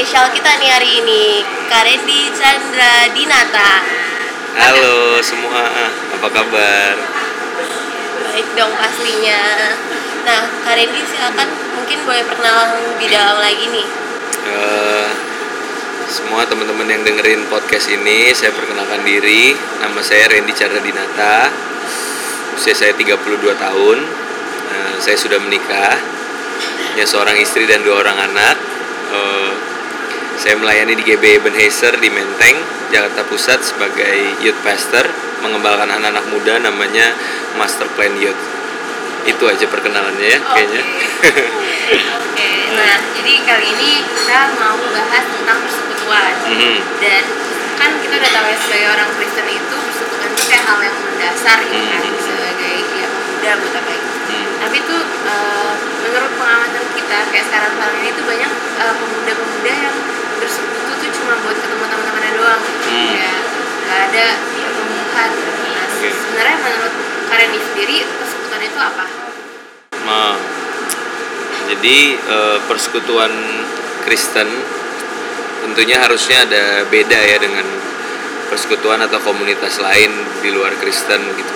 spesial kita nih hari ini, Karendi Chandra Dinata. Halo semua, apa kabar? Baik dong pastinya. Nah, Karendi silakan mungkin boleh perkenalan lebih dalam lagi nih. Eh, semua teman-teman yang dengerin podcast ini, saya perkenalkan diri. Nama saya Randy Chandra Dinata. Usia saya 32 tahun. Eh, saya sudah menikah. Punya seorang istri dan dua orang anak. Eh, saya melayani di GB Ebenezer di Menteng, Jakarta Pusat sebagai youth pastor, mengembangkan anak-anak muda namanya Master Plan Youth. Itu aja perkenalannya ya kayaknya. Oke, nah jadi kali ini kita mau bahas tentang persekutuan. Mhm. Dan kan kita udah tahu ya sebagai orang Kristen itu persekutuan itu kayak hal yang mendasar gitu kan Mhm. sebagai ya muda buat apa itu. Hmm. Tapi tuh eh, menurut pengamatan kita kayak sekarang sekarang ini tuh banyak eh, pemuda-pemuda yang bersekutu tuh cuma buat ketemu teman-temannya doang. Hmm. Ya nggak ada pertemuan. Nah, Oke. sebenarnya menurut kalian sendiri persekutuan itu apa? Nah, jadi eh, persekutuan Kristen tentunya harusnya ada beda ya dengan persekutuan atau komunitas lain di luar Kristen gitu.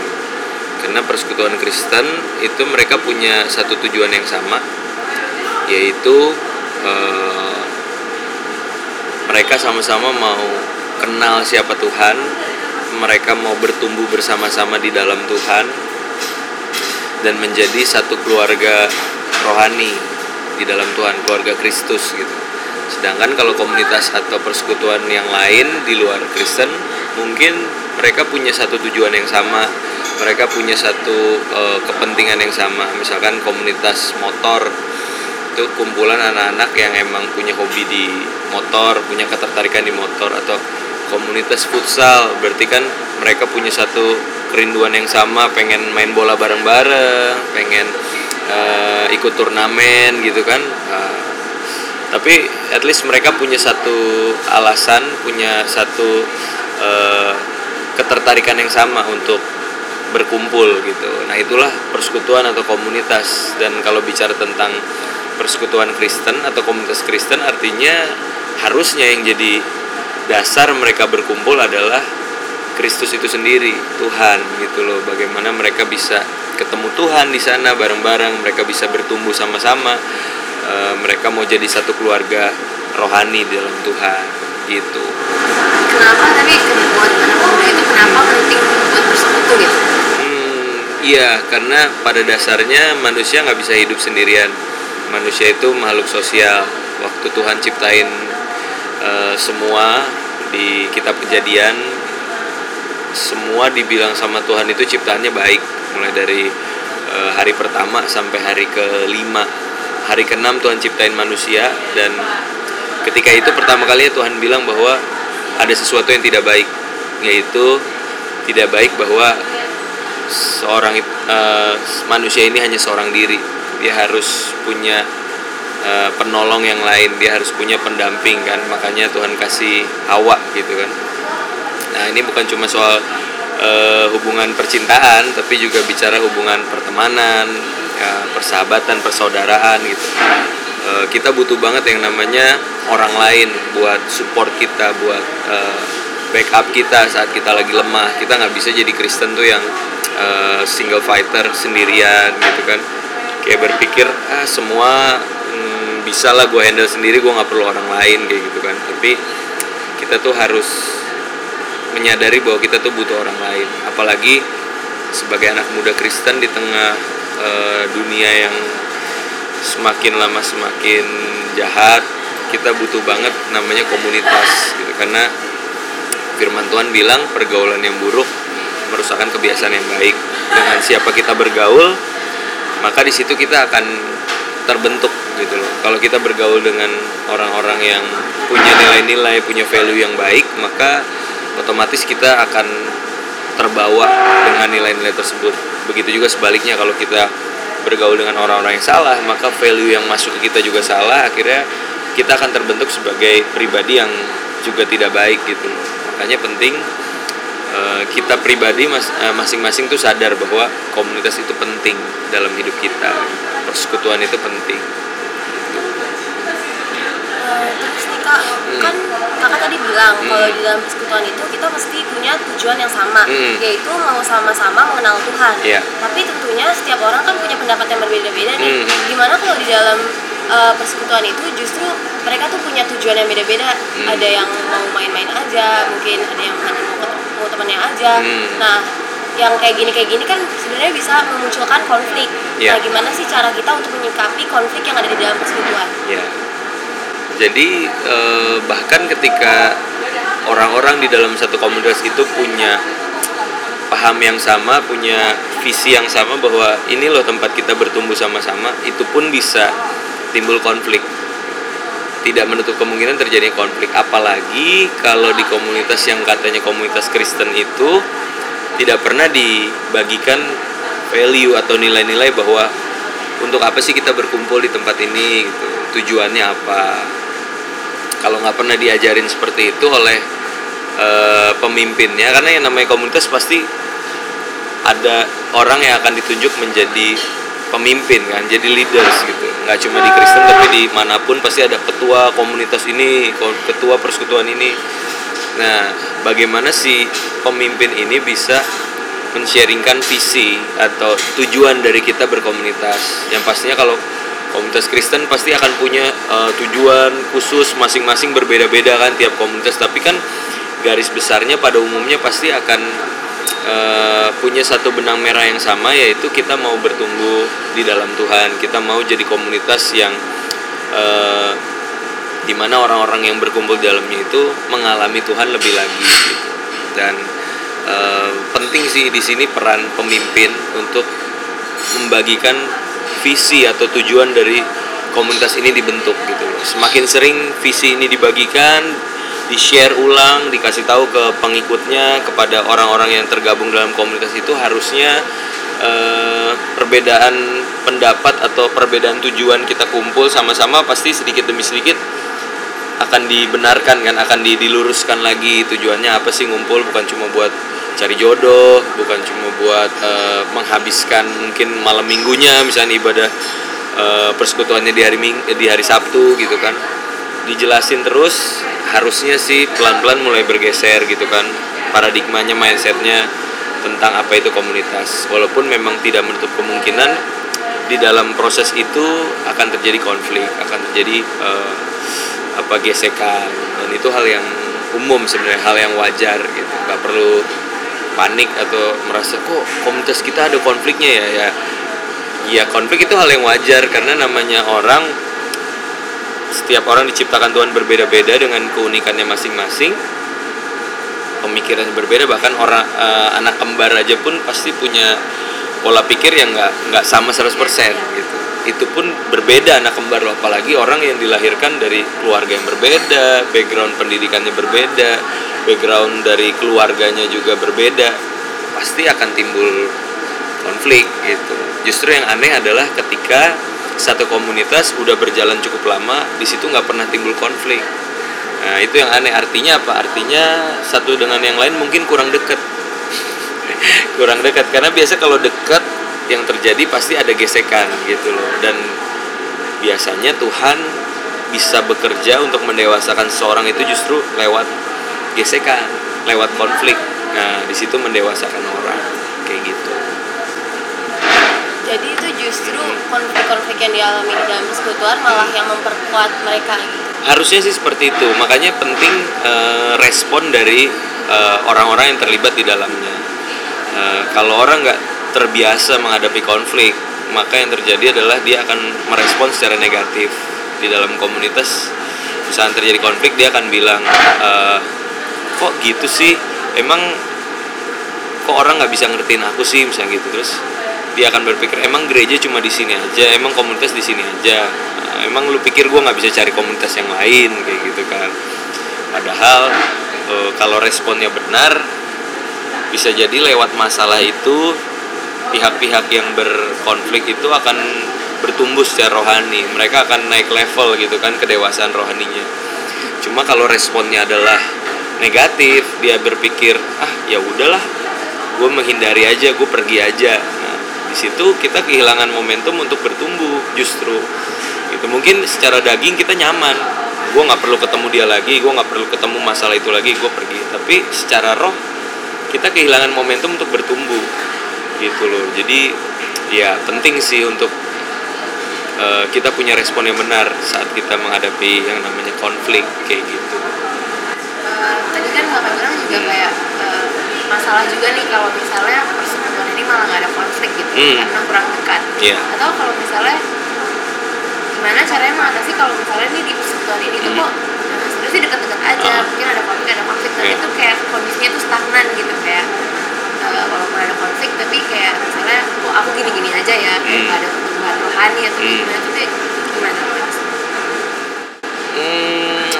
Karena persekutuan Kristen itu mereka punya satu tujuan yang sama, yaitu eh, mereka sama-sama mau kenal siapa Tuhan, mereka mau bertumbuh bersama-sama di dalam Tuhan, dan menjadi satu keluarga rohani di dalam Tuhan, keluarga Kristus gitu. Sedangkan kalau komunitas atau persekutuan yang lain di luar Kristen, mungkin mereka punya satu tujuan yang sama, mereka punya satu eh, kepentingan yang sama. Misalkan komunitas motor itu kumpulan anak-anak yang emang punya hobi di motor, punya ketertarikan di motor atau komunitas futsal. Berarti kan mereka punya satu kerinduan yang sama pengen main bola bareng-bareng pengen eh, ikut turnamen gitu kan. Eh, tapi at least mereka punya satu alasan punya satu eh, ketertarikan yang sama untuk berkumpul gitu. Nah itulah persekutuan atau komunitas. Dan kalau bicara tentang persekutuan Kristen atau komunitas Kristen artinya harusnya yang jadi dasar mereka berkumpul adalah Kristus itu sendiri, Tuhan gitu loh. Bagaimana mereka bisa ketemu Tuhan di sana bareng-bareng, mereka bisa bertumbuh sama-sama. E, mereka mau jadi satu keluarga rohani di dalam Tuhan gitu. Kenapa tapi buat anak muda itu kenapa penting buat bersekutu gitu? Hmm, iya, karena pada dasarnya manusia nggak bisa hidup sendirian. Manusia itu makhluk sosial. Waktu Tuhan ciptain eh, semua di kitab kejadian, semua dibilang sama Tuhan itu ciptaannya baik. Mulai dari eh, hari pertama sampai hari kelima. Hari keenam Tuhan ciptain manusia dan ketika itu pertama kalinya Tuhan bilang bahwa ada sesuatu yang tidak baik, yaitu tidak baik bahwa seorang eh, manusia ini hanya seorang diri dia harus punya eh, penolong yang lain dia harus punya pendamping kan. Makanya Tuhan kasih Hawa gitu kan. Nah ini bukan cuma soal eh, hubungan percintaan tapi juga bicara hubungan pertemanan ya, persahabatan persaudaraan gitu. Eh, kita butuh banget yang namanya orang lain buat support kita buat eh, backup kita saat kita lagi lemah. Kita nggak bisa jadi Kristen tuh yang eh, single fighter sendirian gitu kan kayak berpikir ah semua hmm, bisa lah gue handle sendiri gue nggak perlu orang lain kayak gitu kan. Tapi kita tuh harus menyadari bahwa kita tuh butuh orang lain. Apalagi sebagai anak muda Kristen di tengah eh, dunia yang semakin lama semakin jahat kita butuh banget namanya komunitas gitu. Karena firman Tuhan bilang pergaulan yang buruk merusakkan kebiasaan yang baik. Dengan siapa kita bergaul maka di situ kita akan terbentuk gitu loh. Kalau kita bergaul dengan orang-orang yang punya nilai-nilai punya value yang baik maka otomatis kita akan terbawa dengan nilai-nilai tersebut. Begitu juga sebaliknya kalau kita bergaul dengan orang-orang yang salah maka value yang masuk ke kita juga salah akhirnya kita akan terbentuk sebagai pribadi yang juga tidak baik gitu. Makanya penting kita pribadi mas- eh, masing-masing tuh sadar bahwa komunitas itu penting dalam hidup kita persekutuan itu penting Eh, terus nih kak, kan kakak tadi bilang Hmm. kalau di dalam persekutuan itu kita mesti punya tujuan yang sama, Hmm. yaitu mau sama-sama mengenal Tuhan. Iya. Tapi tentunya setiap orang kan punya pendapat yang berbeda-beda nih. Hmm. Gimana kalau di dalam eh, persekutuan itu justru mereka tuh punya tujuan yang beda-beda. Hmm. Ada yang mau main-main aja, mungkin ada yang hanya mau ketemu mau temannya aja. Hmm. Nah, yang kayak gini kayak gini kan sebenarnya bisa memunculkan konflik. Iya. Nah, gimana sih cara kita untuk menyikapi konflik yang ada di dalam persekutuan? Ya. Jadi eh, bahkan ketika orang-orang di dalam satu komunitas itu punya paham yang sama, punya visi yang sama bahwa ini loh tempat kita bertumbuh sama-sama, itu pun bisa timbul konflik. Tidak menutup kemungkinan terjadi konflik, apalagi kalau di komunitas yang katanya komunitas Kristen itu tidak pernah dibagikan value atau nilai-nilai bahwa untuk apa sih kita berkumpul di tempat ini gitu. Tujuannya apa? Kalau nggak pernah diajarin seperti itu oleh eh, pemimpinnya karena yang namanya komunitas pasti ada orang yang akan ditunjuk menjadi pemimpin kan jadi leaders gitu. Nggak cuma di Kristen tapi di mana pun pasti ada ketua komunitas ini ketua persekutuan ini. Nah bagaimana si pemimpin ini bisa men-sharingkan visi atau tujuan dari kita berkomunitas? Yang pastinya kalau komunitas Kristen pasti akan punya eh, tujuan khusus masing-masing berbeda-beda kan tiap komunitas. Tapi kan garis besarnya pada umumnya pasti akan eh, punya satu benang merah yang sama yaitu kita mau bertumbuh di dalam Tuhan kita mau jadi komunitas yang eh, di mana orang-orang yang berkumpul di dalamnya itu mengalami Tuhan lebih lagi gitu. dan eh, penting sih di sini peran pemimpin untuk membagikan visi atau tujuan dari komunitas ini dibentuk gitu. Semakin sering visi ini dibagikan, di-share ulang, dikasih tahu ke pengikutnya, kepada orang-orang yang tergabung dalam komunitas itu harusnya eh, perbedaan pendapat atau perbedaan tujuan kita kumpul sama-sama pasti sedikit demi sedikit akan dibenarkan kan akan di- diluruskan lagi tujuannya apa sih ngumpul bukan cuma buat cari jodoh bukan cuma buat eh, menghabiskan mungkin malam minggunya misalnya ibadah eh, persekutuannya di hari di hari Sabtu gitu kan dijelasin terus harusnya sih pelan-pelan mulai bergeser gitu kan. Paradigmanya mindsetnya tentang apa itu komunitas. Walaupun memang tidak menutup kemungkinan di dalam proses itu akan terjadi konflik akan terjadi eh, apa gesekan. Dan itu hal yang umum sebenarnya hal yang wajar gitu. Nggak perlu panik atau merasa kok komunitas kita ada konfliknya ya? Ya ya konflik itu hal yang wajar karena namanya orang setiap orang diciptakan Tuhan berbeda-beda dengan keunikannya masing-masing. Pemikiran berbeda bahkan orang eh, anak kembar aja pun pasti punya pola pikir yang nggak nggak sama 100% gitu. Itu pun berbeda anak kembar loh apalagi orang yang dilahirkan dari keluarga yang berbeda background pendidikannya berbeda background dari keluarganya juga berbeda pasti akan timbul konflik gitu. Justru yang aneh adalah ketika satu komunitas udah berjalan cukup lama di situ nggak pernah timbul konflik. Nah itu yang aneh. Artinya apa? Artinya satu dengan yang lain mungkin kurang dekat. Kurang dekat. Karena biasa kalau dekat yang terjadi pasti ada gesekan gitu loh. Dan biasanya Tuhan bisa bekerja untuk mendewasakan seseorang itu justru lewat gesekan lewat konflik. Nah di situ mendewasakan orang Jadi itu justru konflik-konflik yang dialami di dalam persekutuan malah yang memperkuat mereka. Harusnya sih seperti itu. Makanya penting eh, respon dari eh, orang-orang yang terlibat di dalamnya. Eh, kalau orang nggak terbiasa menghadapi konflik maka yang terjadi adalah dia akan merespon secara negatif. Di dalam komunitas misalnya terjadi konflik dia akan bilang eh, kok gitu sih? Emang kok orang nggak bisa ngertiin aku sih? Misalnya gitu. Terus dia akan berpikir emang gereja cuma di sini aja? Emang komunitas di sini aja? Nah, emang lu pikir gue nggak bisa cari komunitas yang lain? Kayak gitu kan. Padahal eh, kalau responnya benar bisa jadi lewat masalah itu pihak-pihak yang berkonflik itu akan bertumbuh secara rohani. Mereka akan naik level gitu kan kedewasaan rohaninya. Cuma kalau responnya adalah negatif dia berpikir ah ya udahlah gue menghindari aja gue pergi aja di situ kita kehilangan momentum untuk bertumbuh justru. Itu mungkin secara daging kita nyaman. Gue nggak perlu ketemu dia lagi gue nggak perlu ketemu masalah itu lagi gue pergi. Tapi secara roh kita kehilangan momentum untuk bertumbuh. Gitu loh. Jadi ya penting sih untuk uh, kita punya respon yang benar saat kita menghadapi yang namanya konflik kayak gitu. Uh, tadi kan bapak bilang juga hmm. kayak uh, masalah juga nih kalau misalnya malah nggak ada konflik gitu hmm. karena kurang dekat yeah. atau kalau misalnya gimana caranya mengatasi kalau misalnya nih di ini tuh hmm. kok sebenarnya sih deket-deket aja uh. mungkin ada konflik ada konflik tapi yeah. itu kayak kondisinya tuh stagnan gitu kayak uh, walaupun ada konflik tapi kayak misalnya oh aku gini-gini aja ya kayak hmm. ada pertumbuhan rohani atau hmm. gimana tuh kayak gimana hmm,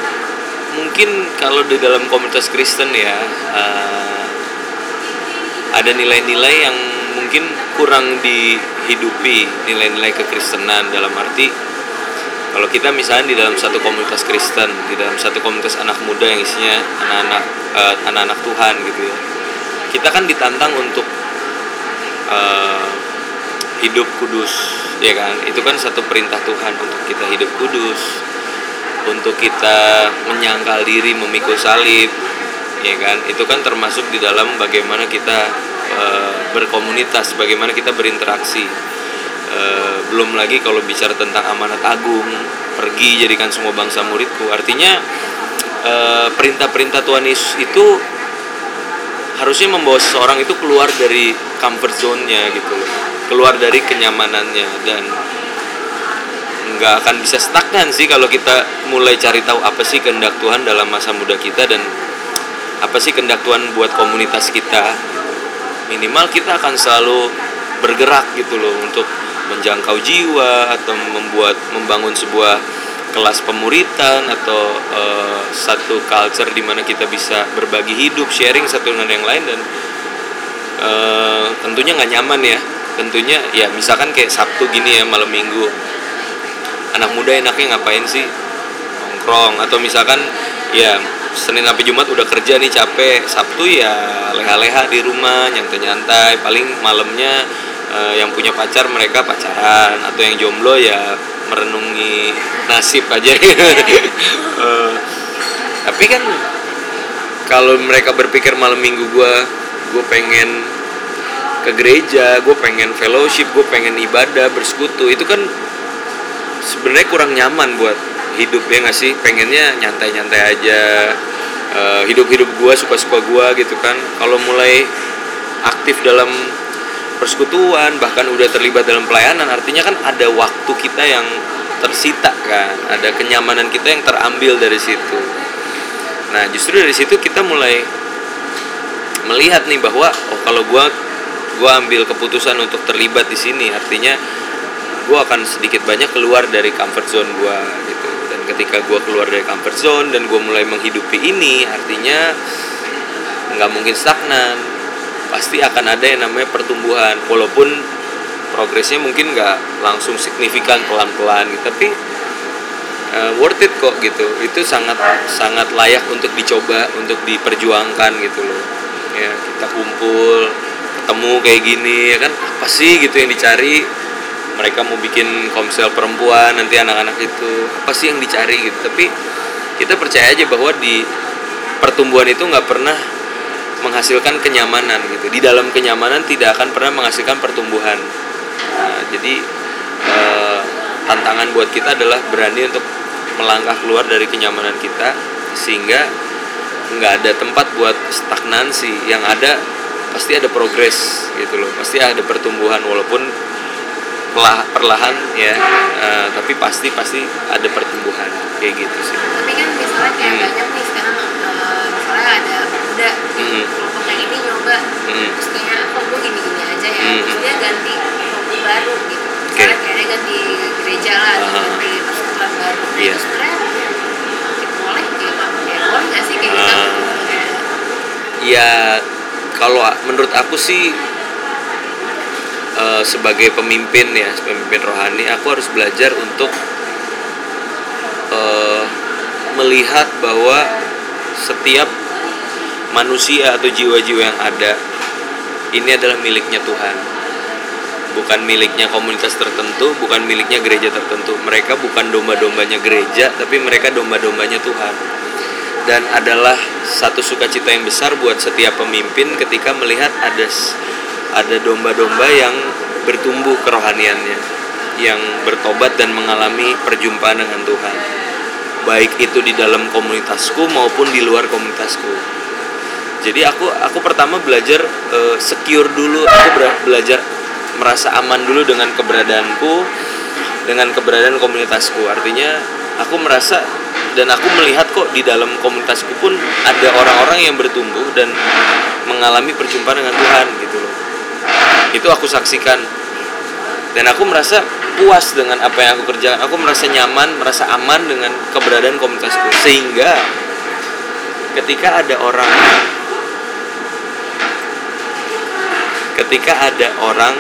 mungkin kalau di dalam komunitas Kristen ya uh, ada nilai-nilai yang mungkin kurang dihidupi nilai-nilai kekristenan dalam arti kalau kita misalnya di dalam satu komunitas Kristen di dalam satu komunitas anak muda yang isinya anak-anak uh, anak-anak Tuhan gitu ya kita kan ditantang untuk uh, hidup kudus ya kan? Itu kan satu perintah Tuhan untuk kita hidup kudus untuk kita menyangkal diri memikul salib ya kan? Itu kan termasuk di dalam bagaimana kita uh, berkomunitas bagaimana kita berinteraksi. Eh, belum lagi kalau bicara tentang amanat agung pergi jadikan semua bangsa muridku. Artinya uh, perintah-perintah Tuhan Yesus itu harusnya membawa seseorang itu keluar dari comfort zone-nya gitu loh. Keluar dari kenyamanannya dan nggak akan bisa stagnan sih kalau kita mulai cari tahu apa sih kehendak Tuhan dalam masa muda kita dan apa sih kehendak Tuhan buat komunitas kita minimal kita akan selalu bergerak gitu loh untuk menjangkau jiwa atau membuat membangun sebuah kelas pemuritan atau uh, satu culture di mana kita bisa berbagi hidup sharing satu dengan yang lain dan uh, tentunya nggak nyaman ya. Tentunya ya misalkan kayak Sabtu gini ya malam minggu. Anak muda enaknya ngapain sih nongkrong. Atau misalkan ya Senin sampai Jumat udah kerja nih capek. Sabtu ya leha-leha di rumah nyantai-nyantai. Paling malamnya uh, yang punya pacar mereka pacaran. Atau yang jomblo ya merenungi nasib aja. Uh, tapi kan kalau mereka berpikir malam minggu gue gue pengen ke gereja gue pengen fellowship gue pengen ibadah bersekutu itu kan sebenarnya kurang nyaman buat hidup ya nggak sih? Pengennya nyantai-nyantai aja. Uh, hidup-hidup gue suka-suka gue gitu kan. Kalau mulai aktif dalam persekutuan bahkan udah terlibat dalam pelayanan artinya kan ada waktu kita yang tersita kan. Ada kenyamanan kita yang terambil dari situ. Nah justru dari situ kita mulai melihat nih bahwa oh kalau gue gue ambil keputusan untuk terlibat di sini artinya gue akan sedikit banyak keluar dari comfort zone gue gitu ketika gue keluar dari comfort zone dan gue mulai menghidupi ini artinya nggak mungkin stagnan. Pasti akan ada yang namanya pertumbuhan walaupun progresnya mungkin nggak langsung signifikan pelan-pelan gitu tapi uh, worth it kok gitu. Itu sangat sangat layak untuk dicoba untuk diperjuangkan gitu loh. Ya kita kumpul ketemu kayak gini ya kan? Apa sih gitu yang dicari mereka mau bikin komsel perempuan nanti anak-anak itu apa sih yang dicari gitu. Tapi kita percaya aja bahwa di pertumbuhan itu nggak pernah menghasilkan kenyamanan gitu. Di dalam kenyamanan tidak akan pernah menghasilkan pertumbuhan. Nah, jadi eh, tantangan buat kita adalah berani untuk melangkah keluar dari kenyamanan kita sehingga nggak ada tempat buat stagnansi. Yang ada pasti ada progres gitu loh. Pasti ada pertumbuhan walaupun perlahan ya uh, tapi pasti pasti ada pertumbuhan kayak gitu sih tapi kan misalnya kayak hmm. banyak nih sekarang uh, misalnya ada muda hmm. kelompok yang ini nyoba hmm. terus kayaknya kok gue gini gini aja ya hmm. terus dia ganti kelompok baru gitu misalnya okay. kayaknya ganti gereja lah uh -huh. ganti persekutuan baru nah yeah. itu sebenarnya boleh gitu ya boleh nggak sih kayak uh, gitu ya kalau menurut aku sih uh, sebagai pemimpin ya pemimpin rohani aku harus belajar untuk uh, melihat bahwa setiap manusia atau jiwa-jiwa yang ada ini adalah miliknya Tuhan bukan miliknya komunitas tertentu, bukan miliknya gereja tertentu. Mereka bukan domba-dombanya gereja, tapi mereka domba-dombanya Tuhan. Dan adalah satu sukacita yang besar buat setiap pemimpin ketika melihat ada ada domba-domba yang bertumbuh kerohaniannya, yang bertobat dan mengalami perjumpaan dengan Tuhan. Baik itu di dalam komunitasku maupun di luar komunitasku. Jadi aku aku pertama belajar uh, secure dulu. Aku belajar merasa aman dulu dengan keberadaanku dengan keberadaan komunitasku. Artinya aku merasa dan aku melihat kok di dalam komunitasku pun ada orang-orang yang bertumbuh dan mengalami perjumpaan dengan Tuhan gitu loh itu aku saksikan. Dan aku merasa puas dengan apa yang aku kerjakan aku merasa nyaman merasa aman dengan keberadaan komunitasku. Sehingga ketika ada orang ketika ada orang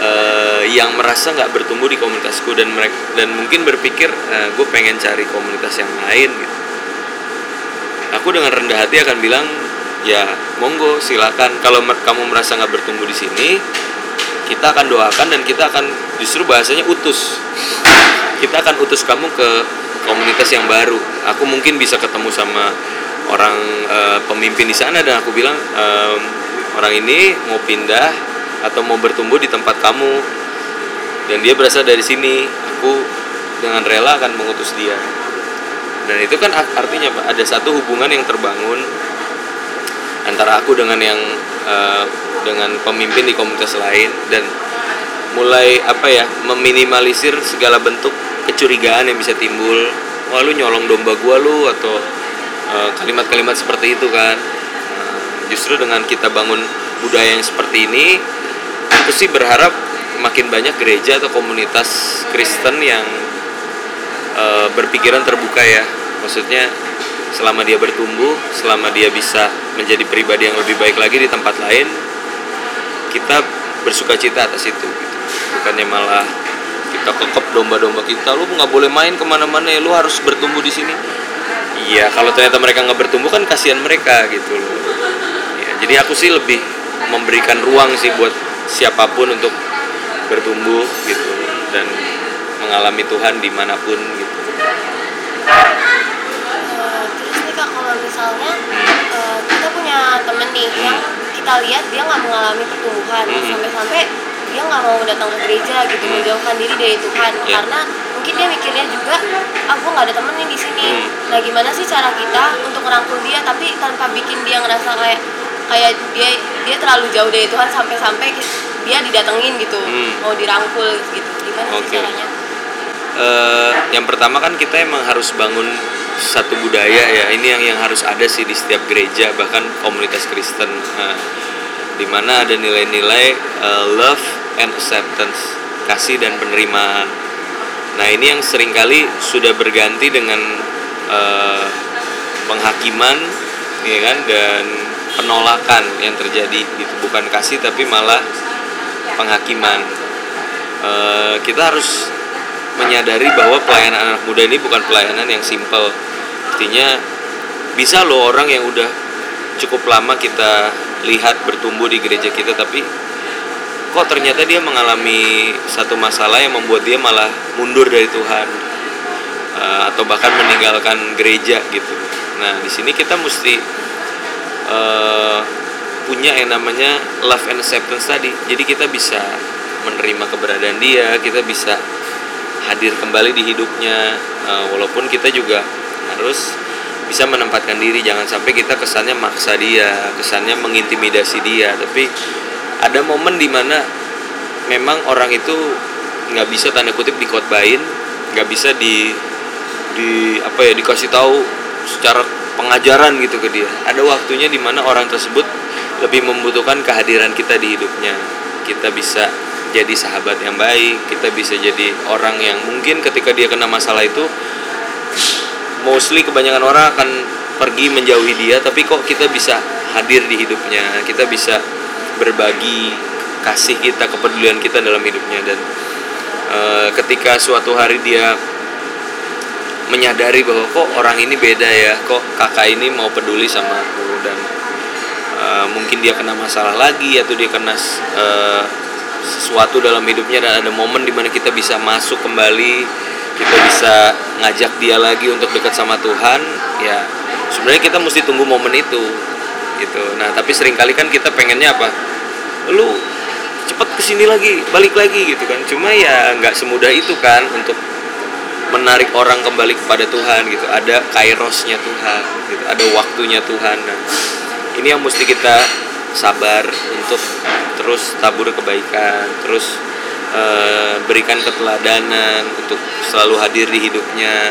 uh, yang merasa nggak bertumbuh di komunitasku dan mereka dan mungkin berpikir uh, eh, gue pengen cari komunitas yang lain gitu. Aku dengan rendah hati akan bilang ya monggo silakan. Kalau kamu merasa nggak bertumbuh di sini kita akan doakan dan kita akan justru bahasanya utus. Kita akan utus kamu ke komunitas yang baru. Aku mungkin bisa ketemu sama orang uh, pemimpin di sana dan aku bilang um, orang ini mau pindah atau mau bertumbuh di tempat kamu. Dan dia berasal dari sini. Aku dengan rela akan mengutus dia. Dan itu kan artinya ada satu hubungan yang terbangun antara aku dengan yang uh, dengan pemimpin di komunitas lain dan mulai apa ya meminimalisir segala bentuk kecurigaan yang bisa timbul. Wah lu nyolong domba gua lu atau eh, kalimat-kalimat uh, seperti itu kan. Justru dengan kita bangun budaya yang seperti ini aku sih berharap makin banyak gereja atau komunitas Kristen yang uh, berpikiran terbuka ya. Maksudnya selama dia bertumbuh selama dia bisa menjadi pribadi yang lebih baik lagi di tempat lain kita bersuka cita atas itu gitu. bukannya malah kita kekep domba-domba kita lu nggak boleh main ke mana-mana ya lu harus bertumbuh di sini. Iya kalau ternyata mereka nggak bertumbuh kan kasihan mereka gitu loh. Jadi aku sih lebih memberikan ruang sih buat siapa pun untuk bertumbuh gitu dan mengalami Tuhan di mana pun gitu misalnya uh, kita punya temen nih yang kita lihat dia nggak mengalami pertumbuhan hmm. sampai-sampai dia nggak mau datang ke gereja gitu hmm. menjauhkan diri dari Tuhan yeah. karena mungkin dia mikirnya juga aku ah, nggak ada temen nih di sini hmm. nah gimana sih cara kita untuk merangkul dia tapi tanpa bikin dia ngerasa kayak kayak dia dia terlalu jauh dari Tuhan sampai-sampai dia didatengin gitu hmm. mau dirangkul gitu gimana okay. sih caranya uh, yang pertama kan kita emang harus bangun satu budaya ya. Ini yang yang harus ada sih di setiap gereja bahkan komunitas Kristen. Uh, di mana ada nilai-nilai uh, love and acceptance kasih dan penerimaan. Nah ini yang sering kali sudah berganti dengan uh, penghakiman ya kan dan penolakan yang terjadi gitu. Bukan kasih tapi malah penghakiman. E, kita harus menyadari bahwa pelayanan anak muda ini bukan pelayanan yang simple artinya bisa loh orang yang udah cukup lama kita lihat bertumbuh di gereja kita tapi kok ternyata dia mengalami satu masalah yang membuat dia malah mundur dari Tuhan uh, atau bahkan meninggalkan gereja gitu. Nah di sini kita mesti uh, punya yang namanya love and acceptance tadi jadi kita bisa menerima keberadaan dia kita bisa hadir kembali di hidupnya. Uh, walaupun kita juga harus bisa menempatkan diri. Jangan sampai kita kesannya maksa dia kesannya mengintimidasi dia. Tapi ada momen di mana memang orang itu nggak bisa tanda kutip dikotbain nggak bisa di di apa ya dikasih tahu secara pengajaran gitu ke dia. Ada waktunya di mana orang tersebut lebih membutuhkan kehadiran kita di hidupnya. Kita bisa jadi sahabat yang baik kita bisa jadi orang yang mungkin ketika dia kena masalah itu mostly kebanyakan orang akan pergi menjauhi dia tapi kok kita bisa hadir di hidupnya kita bisa berbagi kasih kita kepedulian kita dalam hidupnya. Dan uh, ketika suatu hari dia menyadari bahwa kok orang ini beda ya kok kakak ini mau peduli sama aku dan uh, mungkin dia kena masalah lagi atau dia kena uh, sesuatu dalam hidupnya dan ada momen di mana kita bisa masuk kembali kita bisa ngajak dia lagi untuk dekat sama Tuhan ya sebenarnya kita mesti tunggu momen itu gitu. Nah tapi sering kali kan kita pengennya apa? Lu cepet ke sini lagi balik lagi gitu kan. Cuma ya nggak semudah itu kan untuk menarik orang kembali kepada Tuhan gitu. Ada kairosnya Tuhan gitu. Ada waktunya Tuhan nah ini yang mesti kita sabar untuk terus tabur kebaikan terus Eh, berikan keteladanan untuk selalu hadir di hidupnya.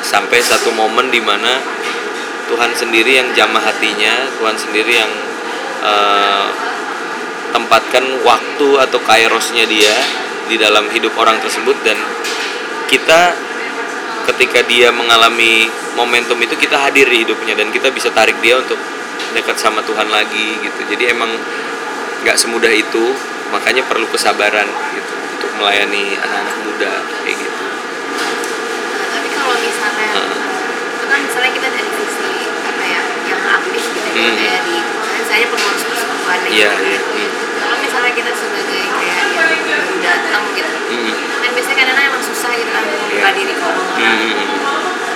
Sampai satu momen di mana Tuhan sendiri yang jamah hatinya Tuhan sendiri yang uh, tempatkan waktu atau kairosnya dia di dalam hidup orang tersebut. Dan kita ketika dia mengalami momentum itu kita hadir di hidupnya dan kita bisa tarik dia untuk dekat sama Tuhan lagi gitu jadi emang nggak semudah itu makanya perlu kesabaran gitu untuk melayani anak-anak muda kayak gitu tapi kalau misalnya uh. itu kan misalnya kita dari sisi apa ya yang aktif gitu hmm. kayak di misalnya pengurus persekutuan gitu yeah, yeah. Hmm. kalau misalnya kita sebagai kayak yang datang gitu hmm. kan biasanya kadang-kadang emang susah gitu kan membuka yeah. diri ke orang hmm.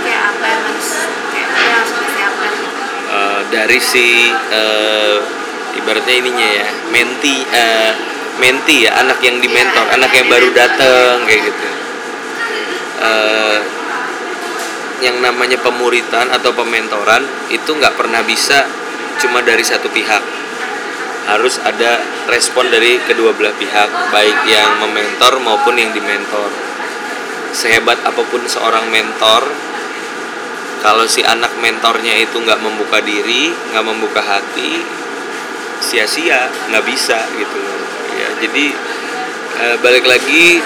kayak apa yang harus kayak apa yang harus uh, dari si uh, ibaratnya ininya ya menti uh, menti ya anak yang dimentor ya, anak yang baru datang kayak gitu. Uh, yang namanya pemuritan atau pementoran itu nggak pernah bisa cuma dari satu pihak. Harus ada respon dari kedua belah pihak baik yang mementor maupun yang dimentor. Sehebat apa pun seorang mentor kalau si anak mentornya itu nggak membuka diri nggak membuka hati sia-sia nggak bisa gitu ya jadi e, balik lagi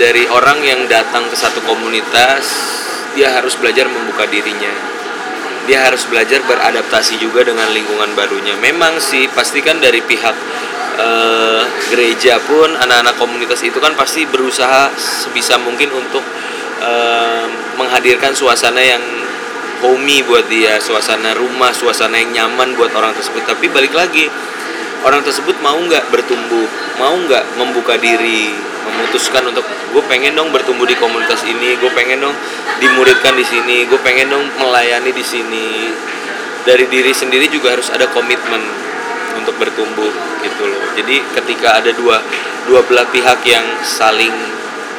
dari orang yang datang ke satu komunitas dia harus belajar membuka dirinya. Dia harus belajar beradaptasi juga dengan lingkungan barunya. Memang sih pastikan dari pihak e, gereja pun anak-anak komunitas itu kan pasti berusaha sebisa mungkin untuk e, menghadirkan suasana yang homey buat dia suasana rumah suasana yang nyaman buat orang tersebut. Tapi balik lagi orang tersebut mau nggak bertumbuh? Mau nggak membuka diri memutuskan untuk gue pengen dong bertumbuh di komunitas ini gue pengen dong dimuridkan di sini gue pengen dong melayani di sini. Dari diri sendiri juga harus ada komitmen untuk bertumbuh gitu loh. Jadi ketika ada dua dua belah pihak yang saling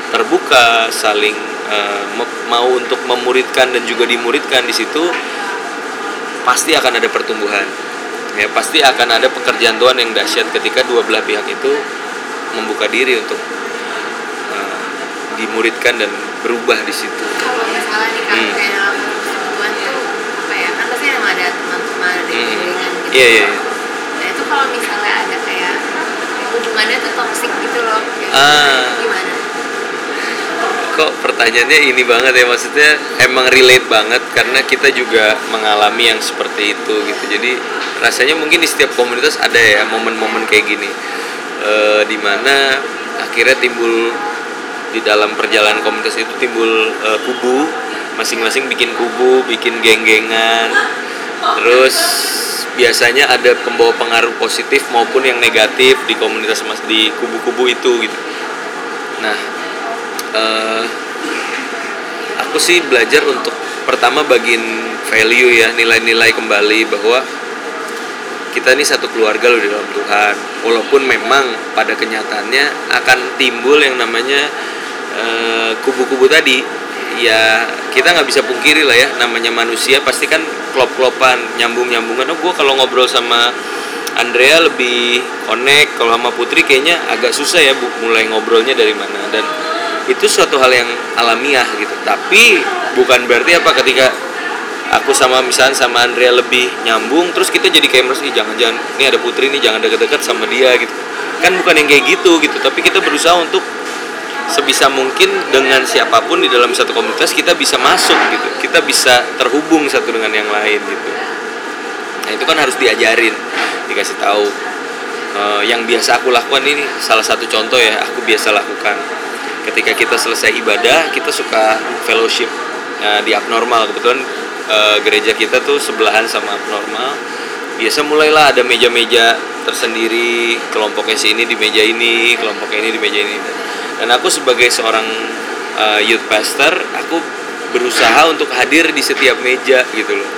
terbuka saling uh, mau untuk memuridkan dan juga dimuridkan di situ pasti akan ada pertumbuhan ya pasti akan ada pekerjaan Tuhan yang dahsyat ketika dua belah pihak itu membuka diri untuk uh, dimuridkan dan berubah di situ. Kalau misalnya nih kan hmm. kayak dalam Tuhan tuh apa ya kan pasti emang ada teman-teman ada hmm. gitu. Iya iya. iya. Nah itu kalau misalnya ada kayak hubungannya tuh toksik gitu loh. ah. Gimana? Kok pertanyaannya ini banget ya maksudnya emang relate banget karena kita juga mengalami yang seperti itu gitu. Jadi rasanya mungkin di setiap komunitas ada ya momen-momen kayak gini. E, di mana akhirnya timbul di dalam perjalanan komunitas itu timbul e, kubu masing-masing bikin kubu bikin geng-gengan. Terus biasanya ada pembawa pengaruh positif maupun yang negatif di komunitas mas di kubu-kubu itu gitu. Nah uh, aku sih belajar untuk pertama bagian value ya nilai-nilai kembali bahwa kita ini satu keluarga loh di dalam Tuhan. Walaupun memang pada kenyataannya akan timbul yang namanya eh, kubu-kubu uh, tadi. Ya kita nggak bisa pungkiri lah ya namanya manusia pasti kan klop-klopan nyambung-nyambungan. Oh gue kalau ngobrol sama Andrea lebih connect kalau sama Putri kayaknya agak susah ya bu mulai ngobrolnya dari mana. Dan itu suatu hal yang alamiah gitu. Tapi bukan berarti apa ketika aku sama misalnya sama Andrea lebih nyambung terus kita jadi kayak merasa jangan-jangan ini ada Putri nih jangan deket-deket sama dia gitu. Kan bukan yang kayak gitu gitu. Tapi kita berusaha untuk sebisa mungkin dengan siapa pun di dalam satu komunitas kita bisa masuk gitu. Kita bisa terhubung satu dengan yang lain gitu. Nah itu kan harus diajarin dikasih tahu. E, yang biasa aku lakukan ini salah satu contoh ya aku biasa lakukan ketika kita selesai ibadah kita suka fellowship uh, di abnormal. Kebetulan uh, gereja kita tuh sebelahan sama abnormal. Biasa mulailah ada meja-meja tersendiri kelompoknya sini di meja ini kelompoknya ini di meja ini. Dan aku sebagai seorang uh, youth pastor aku berusaha untuk hadir di setiap meja gitu loh.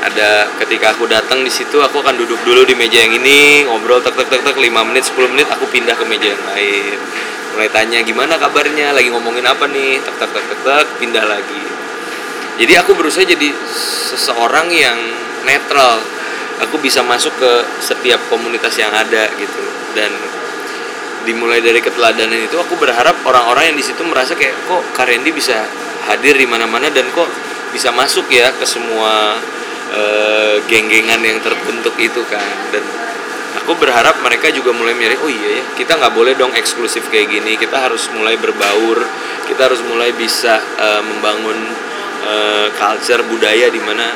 Ada ketika aku datang di situ aku akan duduk dulu di meja yang ini ngobrol tek tek tek tek 5 menit 10 menit aku pindah ke meja yang lain mulai tanya gimana kabarnya? Lagi ngomongin apa nih? Tek tek tek tek tek pindah lagi. Jadi aku berusaha jadi seseorang yang netral. Aku bisa masuk ke setiap komunitas yang ada gitu. Dan dimulai dari keteladanan itu aku berharap orang-orang yang di situ merasa kayak kok Karendi bisa hadir di mana-mana dan kok bisa masuk ya ke semua uh, geng-gengan yang terbentuk itu kan? Dan aku berharap mereka juga mulai mencari oh iya ya kita nggak boleh dong eksklusif kayak gini. Kita harus mulai berbaur. Kita harus mulai bisa uh, membangun uh, culture budaya di mana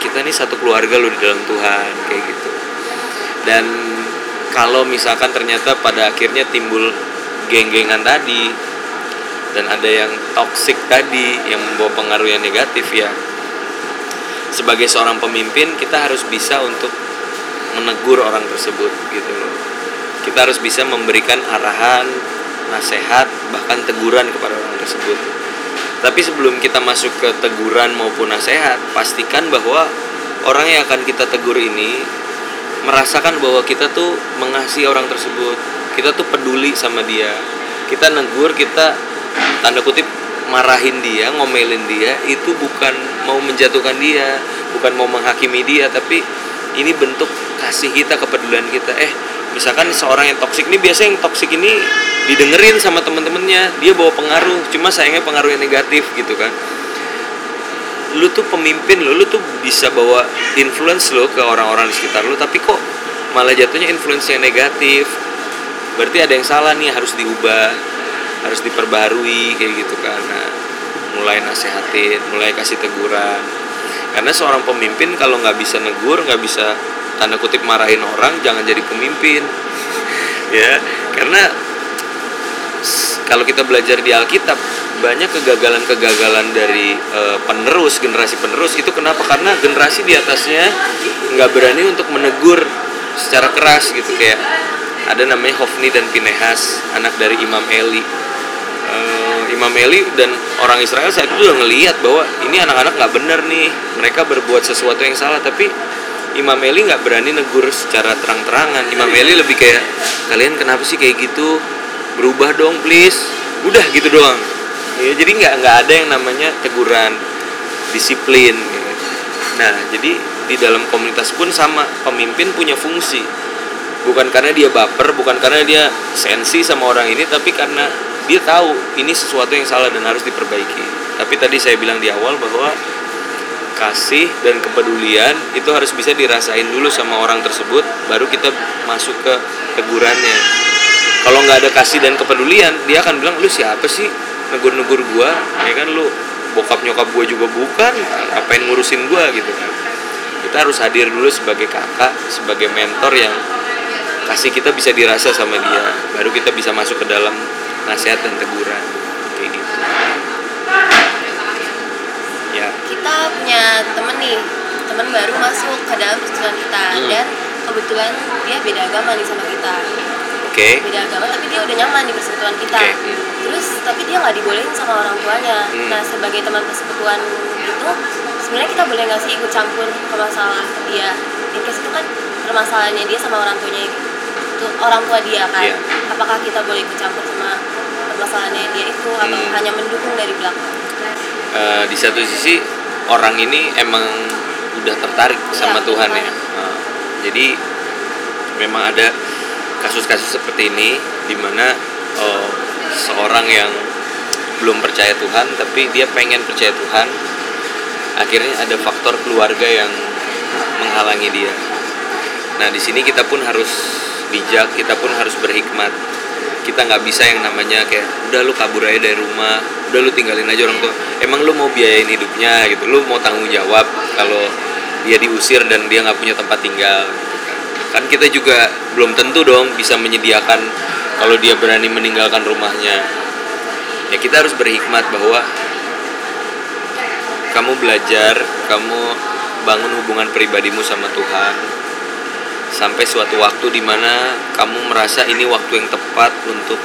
kita ini satu keluarga loh di dalam Tuhan kayak gitu. Dan kalau misalkan ternyata pada akhirnya timbul geng-gengan tadi dan ada yang toxic tadi yang membawa pengaruh yang negatif ya sebagai seorang pemimpin kita harus bisa untuk menegur orang tersebut gitu loh. Kita harus bisa memberikan arahan nasihat bahkan teguran kepada orang tersebut. Tapi sebelum kita masuk ke teguran maupun nasihat pastikan bahwa orang yang akan kita tegur ini merasakan bahwa kita tuh mengasihi orang tersebut. Kita tuh peduli sama dia. Kita negur kita tanda kutip marahin dia, ngomelin dia itu bukan mau menjatuhkan dia, bukan mau menghakimi dia, tapi ini bentuk kasih kita kepedulian kita. Eh, misalkan seorang yang toksik ini biasanya yang toksik ini didengerin sama teman-temannya, dia bawa pengaruh, cuma sayangnya pengaruh yang negatif gitu kan. Lu tuh pemimpin lo, lu tuh bisa bawa influence lo ke orang-orang di sekitar lu, tapi kok malah jatuhnya influence yang negatif. Berarti ada yang salah nih harus diubah harus diperbarui kayak gitu kan nah, mulai nasehatin mulai kasih teguran karena seorang pemimpin kalau nggak bisa negur nggak bisa tanda kutip marahin orang jangan jadi pemimpin. Ya karena kalau kita belajar di Alkitab banyak kegagalan-kegagalan dari e, penerus generasi penerus. Itu kenapa? Karena generasi di atasnya nggak berani untuk menegur secara keras gitu. Kayak ada namanya Hofni dan Pinehas anak dari Imam Eli. Uh, Imam Eli dan orang Israel saat itu udah ngelihat bahwa ini anak-anak nggak benar nih. Mereka berbuat sesuatu yang salah tapi Imam Eli nggak berani negur secara terang-terangan. Imam Eli lebih kayak kalian kenapa sih kayak gitu? Berubah dong please. Udah gitu doang. Ya jadi nggak nggak ada yang namanya teguran disiplin. Nah jadi di dalam komunitas pun sama pemimpin punya fungsi. Bukan karena dia baper bukan karena dia sensi sama orang ini tapi karena dia tahu ini sesuatu yang salah dan harus diperbaiki. Tapi tadi saya bilang di awal bahwa kasih dan kepedulian itu harus bisa dirasain dulu sama orang tersebut baru kita masuk ke tegurannya. Kalau nggak ada kasih dan kepedulian dia akan bilang lu siapa sih? Negur-negur gua ya kan? Lu bokap nyokap gua juga bukan ngapain ngurusin gua? Gitu kan. Kita harus hadir dulu sebagai kakak sebagai mentor yang kasih kita bisa dirasa sama dia baru kita bisa masuk ke dalam nasihat dan teguran kayak gitu ya kita punya temen nih temen baru masuk ke dalam persekutuan kita hmm. dan kebetulan dia beda agama nih sama kita oke okay. beda agama tapi dia udah nyaman di persekutuan kita okay. terus tapi dia nggak dibolehin sama orang tuanya hmm. nah sebagai teman persekutuan itu sebenarnya kita boleh nggak sih ikut campur ke masalah dia in case itu kan permasalahannya dia sama orang tuanya itu orang tua dia kan yeah. apakah kita boleh ikut campur sama permasalahannya dia itu hmm. atau hanya mendukung dari belakang uh, di satu sisi orang ini emang udah tertarik ya, sama Tuhan ya. uh, jadi memang ada kasus-kasus seperti ini di mana uh, seorang yang belum percaya Tuhan tapi dia pengen percaya Tuhan akhirnya ada faktor keluarga yang menghalangi dia. Nah di sini kita pun harus bijak kita pun harus berhikmat kita nggak bisa yang namanya kayak udah lu kabur aja dari rumah udah lu tinggalin aja orang tua. Emang lu mau biayain hidupnya gitu lu mau tanggung jawab kalau dia diusir dan dia nggak punya tempat tinggal gitu kan. Kan kita juga belum tentu dong bisa menyediakan kalau dia berani meninggalkan rumahnya. Ya kita harus berhikmat bahwa kamu belajar kamu bangun hubungan pribadimu sama Tuhan sampai suatu waktu di mana kamu merasa ini waktu yang tepat untuk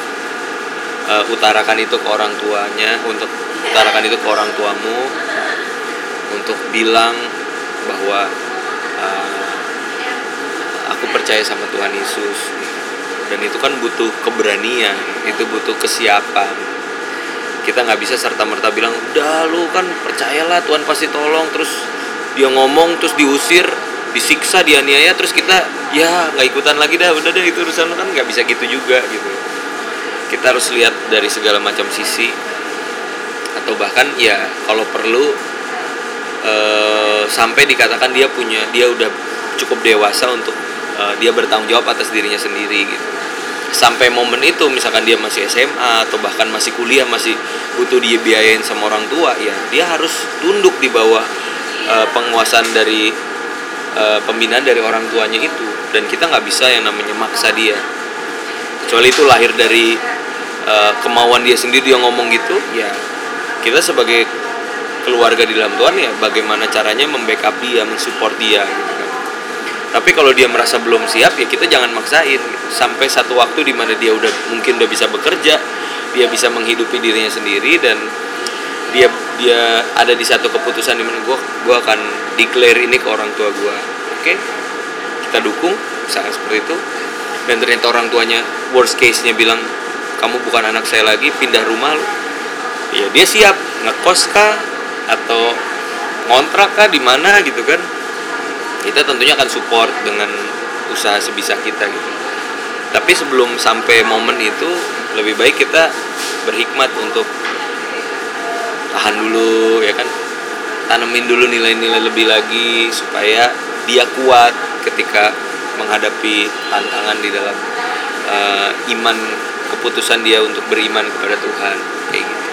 uh, utarakan itu ke orang tuanya untuk utarakan itu ke orang tuamu untuk bilang bahwa uh, aku percaya sama Tuhan Yesus. Dan itu kan butuh keberanian itu butuh kesiapan. Kita nggak bisa serta merta bilang udah lu kan percayalah Tuhan pasti tolong. Terus dia ngomong terus diusir disiksa dianiaya terus kita ya nggak ikutan lagi dah udah deh itu urusan kan nggak bisa gitu juga gitu. Kita harus lihat dari segala macam sisi atau bahkan ya kalau perlu uh, sampai dikatakan dia punya dia udah cukup dewasa untuk uh, dia bertanggung jawab atas dirinya sendiri gitu. Sampai momen itu misalkan dia masih SMA atau bahkan masih kuliah masih butuh dia biayain sama orang tua ya dia harus tunduk di bawah uh, penguasaan dari uh, pembinaan dari orang tuanya itu. Dan kita nggak bisa yang namanya maksa dia. Kecuali itu lahir dari uh, kemauan dia sendiri dia ngomong gitu ya kita sebagai keluarga di dalam Tuhan ya bagaimana caranya membackup dia mensupport dia gitu kan. Tapi kalau dia merasa belum siap ya kita jangan maksain. Sampai satu waktu di mana dia udah mungkin udah bisa bekerja dia bisa menghidupi dirinya sendiri dan dia dia ada di satu keputusan di mana gue gue akan declare ini ke orang tua gue oke? Okay? kita dukung sangat seperti itu. Dan ternyata orang tuanya worst case nya bilang kamu bukan anak saya lagi pindah rumah ya dia siap. Ngekos kah? Atau ngontrak kah? Di mana? Gitu kan. Kita tentunya akan support dengan usaha sebisa kita gitu. Tapi sebelum sampai momen itu lebih baik kita berhikmat untuk tahan dulu ya kan tanemin dulu nilai-nilai lebih lagi supaya dia kuat ketika menghadapi tantangan di dalam uh, iman keputusan dia untuk beriman kepada Tuhan kayak gitu.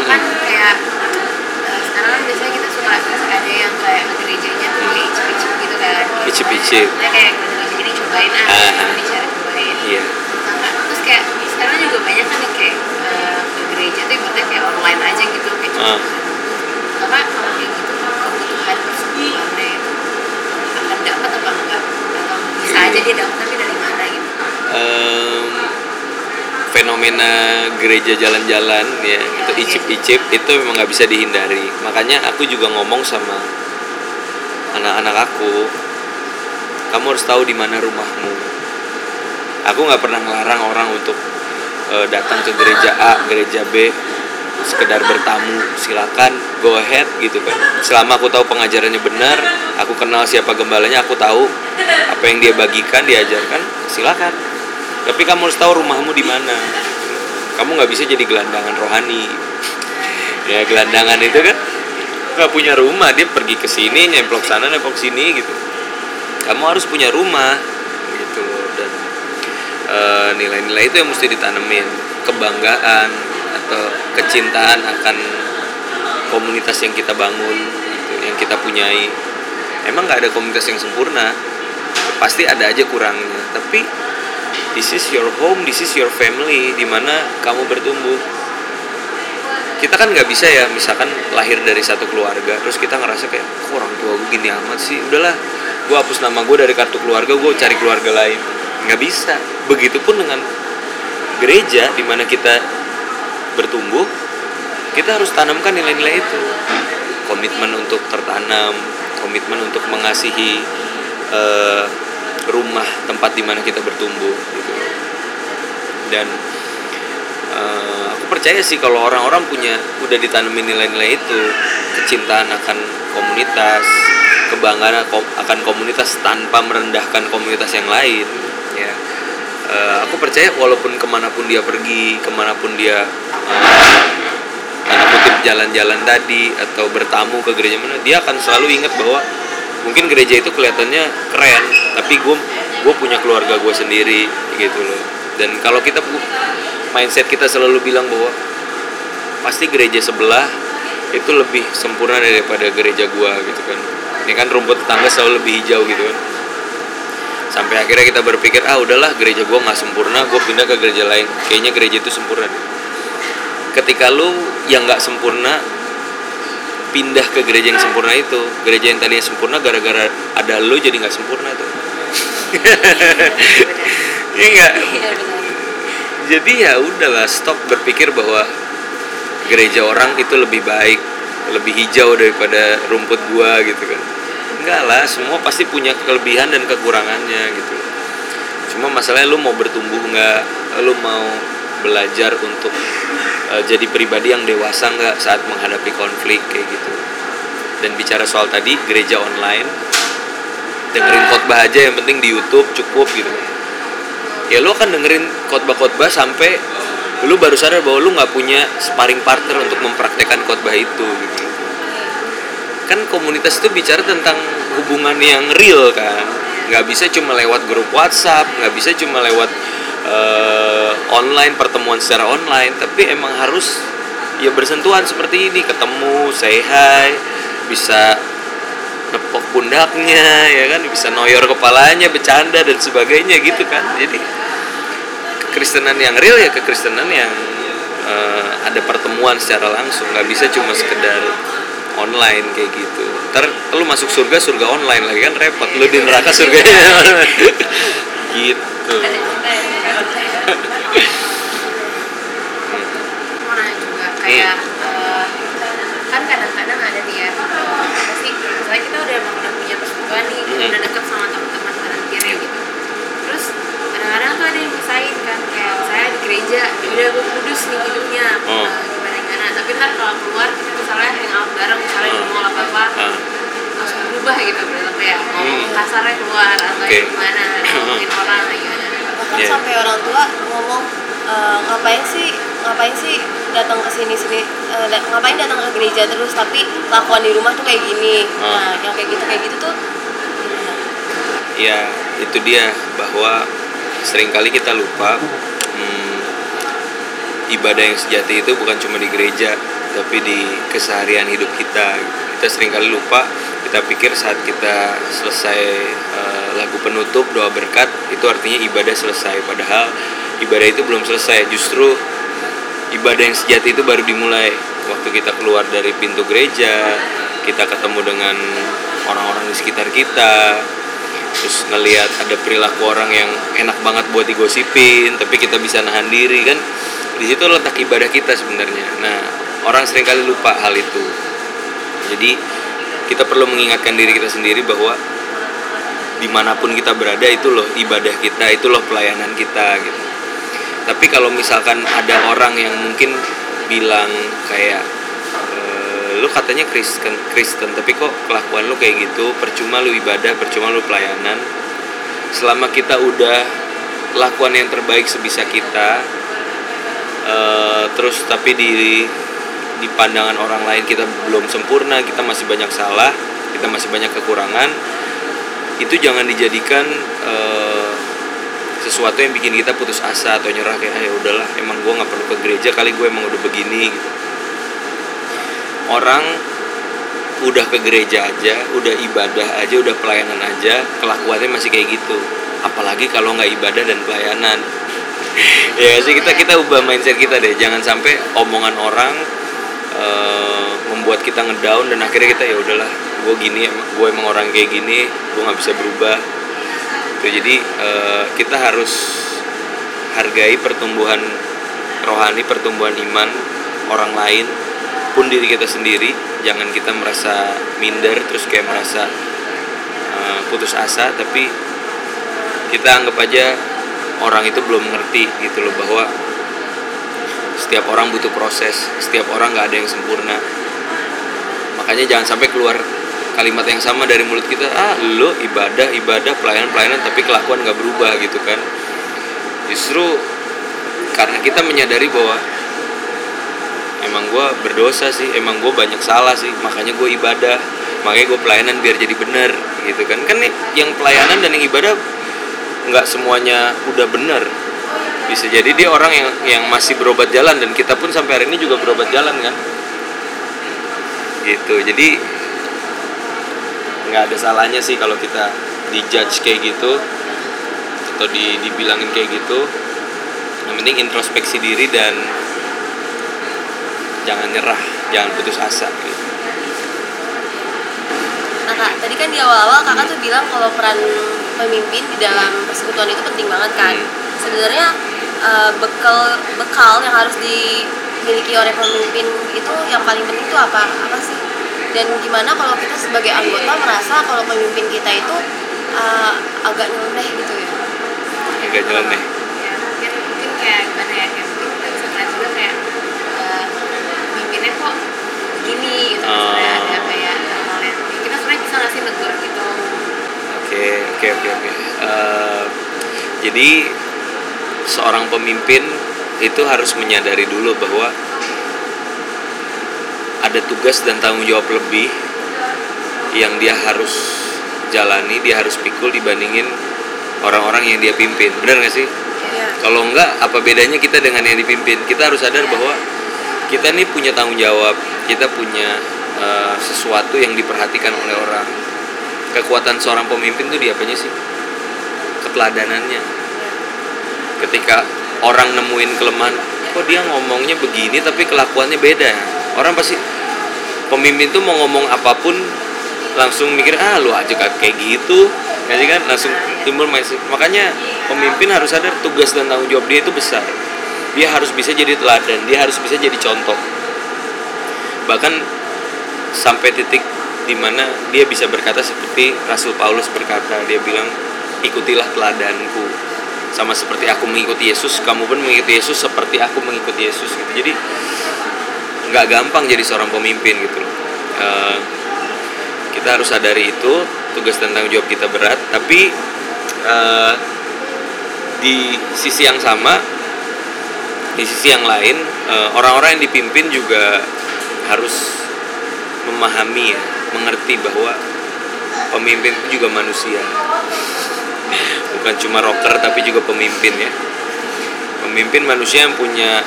Kan kayak uh, sekarang kan biasanya kita suka ada yang kayak gerejanya tuh kayak icip-icip gitu kan. Icip-icip. Nah, kayak ini cobain ah, Ah. bicara cobain. Iya. Nah, terus kayak sekarang juga banyak kan yang kayak uh, ke gereja tuh ibaratnya kayak online aja gitu kayak cuma Ah. karena kalau kayak gitu kebutuhan persekutuannya itu. Akan dapat apa enggak? Atau bisa aja dia dapat tapi dari mana gitu? Em, fenomena gereja jalan-jalan ya itu icip-icip itu memang nggak bisa dihindari. Makanya aku juga ngomong sama anak-anak aku kamu harus tahu di mana rumahmu. Aku nggak pernah ngelarang orang untuk eh, datang ke gereja A gereja B sekedar bertamu silakan go ahead gitu kan. Selama aku tahu pengajarannya benar aku kenal siapa gembalanya aku tahu apa yang dia bagikan diajarkan silakan. Tapi kamu harus tahu rumahmu di mana. Kamu nggak bisa jadi gelandangan rohani. Ya gelandangan itu kan nggak punya rumah dia pergi ke sini nyemplok sana nyemplok sini gitu. Kamu harus punya rumah gitu eh, nilai-nilai itu yang mesti ditanemin kebanggaan atau kecintaan akan komunitas yang kita bangun gitu, yang kita punyai. Emang nggak ada komunitas yang sempurna pasti ada aja kurangnya. Tapi this is your home this is your family di mana kamu bertumbuh. Kita kan nggak bisa ya misalkan lahir dari satu keluarga terus kita ngerasa kayak kok orang tua gue gini amat sih? Udahlah gue hapus nama gue dari kartu keluarga gue cari keluarga lain nggak bisa. Begitupun dengan gereja di mana kita bertumbuh kita harus tanamkan nilai-nilai itu. Komitmen untuk tertanam komitmen untuk mengasihi eh, rumah tempat di mana kita bertumbuh gitu. Dan eh, aku percaya sih kalau orang-orang punya udah ditanemin nilai-nilai itu kecintaan akan komunitas kebanggaan akan komunitas tanpa merendahkan komunitas yang lain Eh, aku percaya walaupun ke mana pun dia pergi ke mana pun dia tanda kutip jalan-jalan tadi atau bertamu ke gereja mana dia akan selalu ingat bahwa mungkin gereja itu kelihatannya keren tapi gue gue punya keluarga gue sendiri gitu loh. Dan kalau kita mindset kita selalu bilang bahwa pasti gereja sebelah itu lebih sempurna daripada gereja gue gitu kan. Ya kan rumput tetangga selalu lebih hijau gitu kan sampai akhirnya kita berpikir ah udahlah gereja gue nggak sempurna gue pindah ke gereja lain. Kayaknya gereja itu sempurna ketika lu yang nggak sempurna pindah ke gereja yang sempurna itu gereja yang tadinya sempurna gara-gara ada lu jadi nggak sempurna tuh. Iya nggak? Iya jadi ya udahlah stop berpikir bahwa gereja orang itu lebih baik lebih hijau daripada rumput gua gitu kan enggak lah semua pasti punya kelebihan dan kekurangannya gitu. Cuma masalahnya lu mau bertumbuh nggak? Lu mau belajar untuk eh, jadi pribadi yang dewasa nggak saat menghadapi konflik kayak gitu? Dan bicara soal tadi gereja online dengerin khotbah aja yang penting di YouTube cukup gitu. Ya lu akan dengerin khotbah-khotbah sampai lu baru sadar bahwa lu nggak punya sparring partner untuk mempraktekkan khotbah itu gitu kan komunitas itu bicara tentang hubungan yang real kan? Nggak bisa cuma lewat grup WhatsApp nggak bisa cuma lewat eh, online pertemuan secara online tapi emang harus ya bersentuhan seperti ini ketemu say hi bisa nepok pundaknya ya kan? Bisa noyor kepalanya bercanda dan sebagainya gitu kan? Jadi kekristenan yang real ya kekristenan yang eh, ada pertemuan secara langsung. Nggak bisa cuma sekedar online kayak gitu. Ntar lu masuk surga surga online lagi kan repot. Lu di neraka surganya gitu. Ada juga yang mau nanya juga kayak eh, kan kadang-kadang ada nih ya apa sih misalnya kita udah emang udah punya persekutuan nih kita Hmm. udah deket sama teman-teman kanan kiri gitu. Terus kadang-kadang tuh ada yang misahin kan kayak misalnya di gereja udah gue kudus nih hidupnya. Oh. eh, gimana tapi ntar kalau keluar kita misalnya hangout bareng misalnya Oh. ngomong apa apa Ah, langsung berubah gitu berarti ya ngomong Hmm. kasarnya keluar atau Oke. gimana ngomongin orang gimana bahkan Iya. sampai orang tua ngomong "E, ngapain sih ngapain sih datang ke sini sini e, da- ngapain datang ke gereja terus tapi lakuan di rumah tuh kayak gini Oh. nah yang kayak gitu kayak gitu tuh ya itu dia bahwa sering kali kita lupa hmm, ibadah yang sejati itu bukan cuma di gereja tapi di keseharian hidup kita. Kita sering kali lupa kita pikir saat kita selesai eh, lagu penutup doa berkat itu artinya ibadah selesai. Padahal ibadah itu belum selesai justru ibadah yang sejati itu baru dimulai. Waktu kita keluar dari pintu gereja kita ketemu dengan orang-orang di sekitar kita terus ngelihat ada perilaku orang yang enak banget buat digosipin tapi kita bisa nahan diri kan di situ letak ibadah kita sebenarnya. Nah orang sering kali lupa hal itu. Jadi kita perlu mengingatkan diri kita sendiri bahwa di mana pun kita berada itu loh ibadah kita itu loh pelayanan kita gitu. Tapi kalau misalkan ada orang yang mungkin bilang kayak "Eh, lu katanya Kristen Kristen tapi kok kelakuan lu kayak gitu? Percuma lu ibadah percuma lu pelayanan. Selama kita udah lakukan yang terbaik sebisa kita eh, terus tapi di di pandangan orang lain kita belum sempurna kita masih banyak salah kita masih banyak kekurangan. Itu jangan dijadikan eh, sesuatu yang bikin kita putus asa atau nyerah kayak ah, ya udahlah emang gue nggak perlu ke gereja kali gue emang udah begini gitu. Orang udah ke gereja aja udah ibadah aja udah pelayanan aja kelakuannya masih kayak gitu. Apalagi kalau nggak ibadah dan pelayanan ya sih kita kita ubah mindset kita deh. Jangan sampai omongan orang eh, membuat kita ngedown dan akhirnya kita ya udahlah gue gini gue emang orang kayak gini gue nggak bisa berubah. Tuh, jadi eh, kita harus hargai pertumbuhan rohani pertumbuhan iman orang lain pun diri kita sendiri. Jangan kita merasa minder terus kayak merasa eh, putus asa tapi kita anggap aja orang itu belum ngerti gitu loh bahwa setiap orang butuh proses setiap orang nggak ada yang sempurna. Makanya jangan sampai keluar kalimat yang sama dari mulut kita ah lo ibadah ibadah pelayanan pelayanan tapi kelakuan nggak berubah gitu kan. Justru karena kita menyadari bahwa emang gue berdosa sih emang gue banyak salah sih makanya gue ibadah makanya gue pelayanan biar jadi benar gitu kan. Kan nih, yang pelayanan dan yang ibadah nggak semuanya udah benar bisa jadi dia orang yang yang masih berobat jalan dan kita pun sampai hari ini juga berobat jalan kan? Gitu. Jadi nggak ada salahnya sih kalau kita dijudge kayak gitu atau di dibilangin kayak gitu. Yang penting introspeksi diri dan jangan nyerah jangan putus asa gitu. Nah kak, tadi kan di awal-awal kakak tuh bilang kalau peran pemimpin di dalam persekutuan itu penting banget kan. Hmm. Sebenarnya eh, bekal bekal yang harus dimiliki oleh pemimpin itu yang paling penting itu apa apa sih? Dan gimana kalau kita sebagai anggota merasa kalau pemimpin kita itu eh, agak nyeleneh gitu ya? agak nyeleneh ya mungkin mungkin kayak gimana ya kayak mungkin kita bisa ngeliat juga kayak eh, pemimpinnya kok gini gitu Oh. misalnya ada kayak hal yang kita sebenarnya gitu Oke, oke, oke, oke. Eh, jadi seorang pemimpin itu harus menyadari dulu bahwa ada tugas dan tanggung jawab lebih yang dia harus jalani, dia harus pikul dibandingin orang-orang yang dia pimpin. Benar nggak sih? ya Kalau enggak, apa bedanya kita dengan yang dipimpin? Kita harus sadar bahwa kita nih punya tanggung jawab, kita punya eh, sesuatu yang diperhatikan oleh orang. Kekuatan seorang pemimpin tuh di apanya sih? Keteladanannya. Ketika orang nemuin kelemahan, kok dia ngomongnya begini tapi kelakuannya beda. Orang pasti pemimpin tuh mau ngomong apa pun langsung mikir ah lu aja kayak gitu ya sih kan langsung timbul mindset makanya pemimpin harus sadar tugas dan tanggung jawab dia itu besar dia harus bisa jadi teladan dia harus bisa jadi contoh bahkan sampai titik di mana dia bisa berkata seperti Rasul Paulus berkata dia bilang ikutilah teladanku. Sama seperti aku mengikuti Yesus kamu pun mengikuti Yesus seperti aku mengikuti Yesus gitu. Jadi nggak gampang jadi seorang pemimpin gitu Eh, kita harus sadari itu tugas dan tanggung jawab kita berat. Tapi eh, di sisi yang sama di sisi yang lain eh, orang-orang yang dipimpin juga harus memahami ya mengerti bahwa pemimpin itu juga manusia. Bukan cuma rocker tapi juga pemimpin ya. Pemimpin manusia yang punya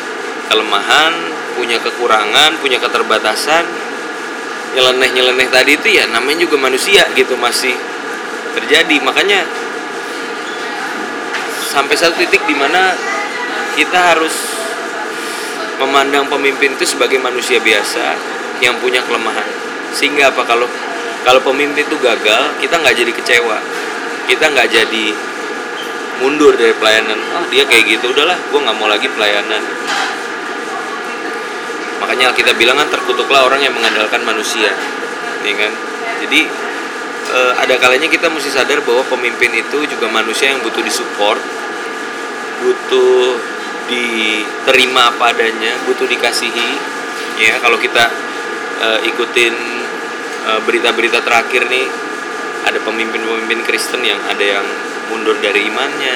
kelemahan punya kekurangan punya keterbatasan. Nyeleneh nyeleneh tadi itu ya namanya juga manusia gitu masih terjadi. Makanya sampai satu titik di mana kita harus memandang pemimpin itu sebagai manusia biasa yang punya kelemahan sehingga apa kalau kalau pemimpin itu gagal kita nggak jadi kecewa. Kita nggak jadi mundur dari pelayanan. Oh dia kayak gitu udahlah gue nggak mau lagi pelayanan. Makanya kita bilang kan terkutuklah orang yang mengandalkan manusia. Ya kan? Jadi eh, ada kalanya kita mesti sadar bahwa pemimpin itu juga manusia yang butuh disupport butuh diterima apa adanya butuh dikasihi. Ya kalau kita eh, ikutin eh, berita-berita terakhir nih. Ada pemimpin-pemimpin Kristen yang ada yang mundur dari imannya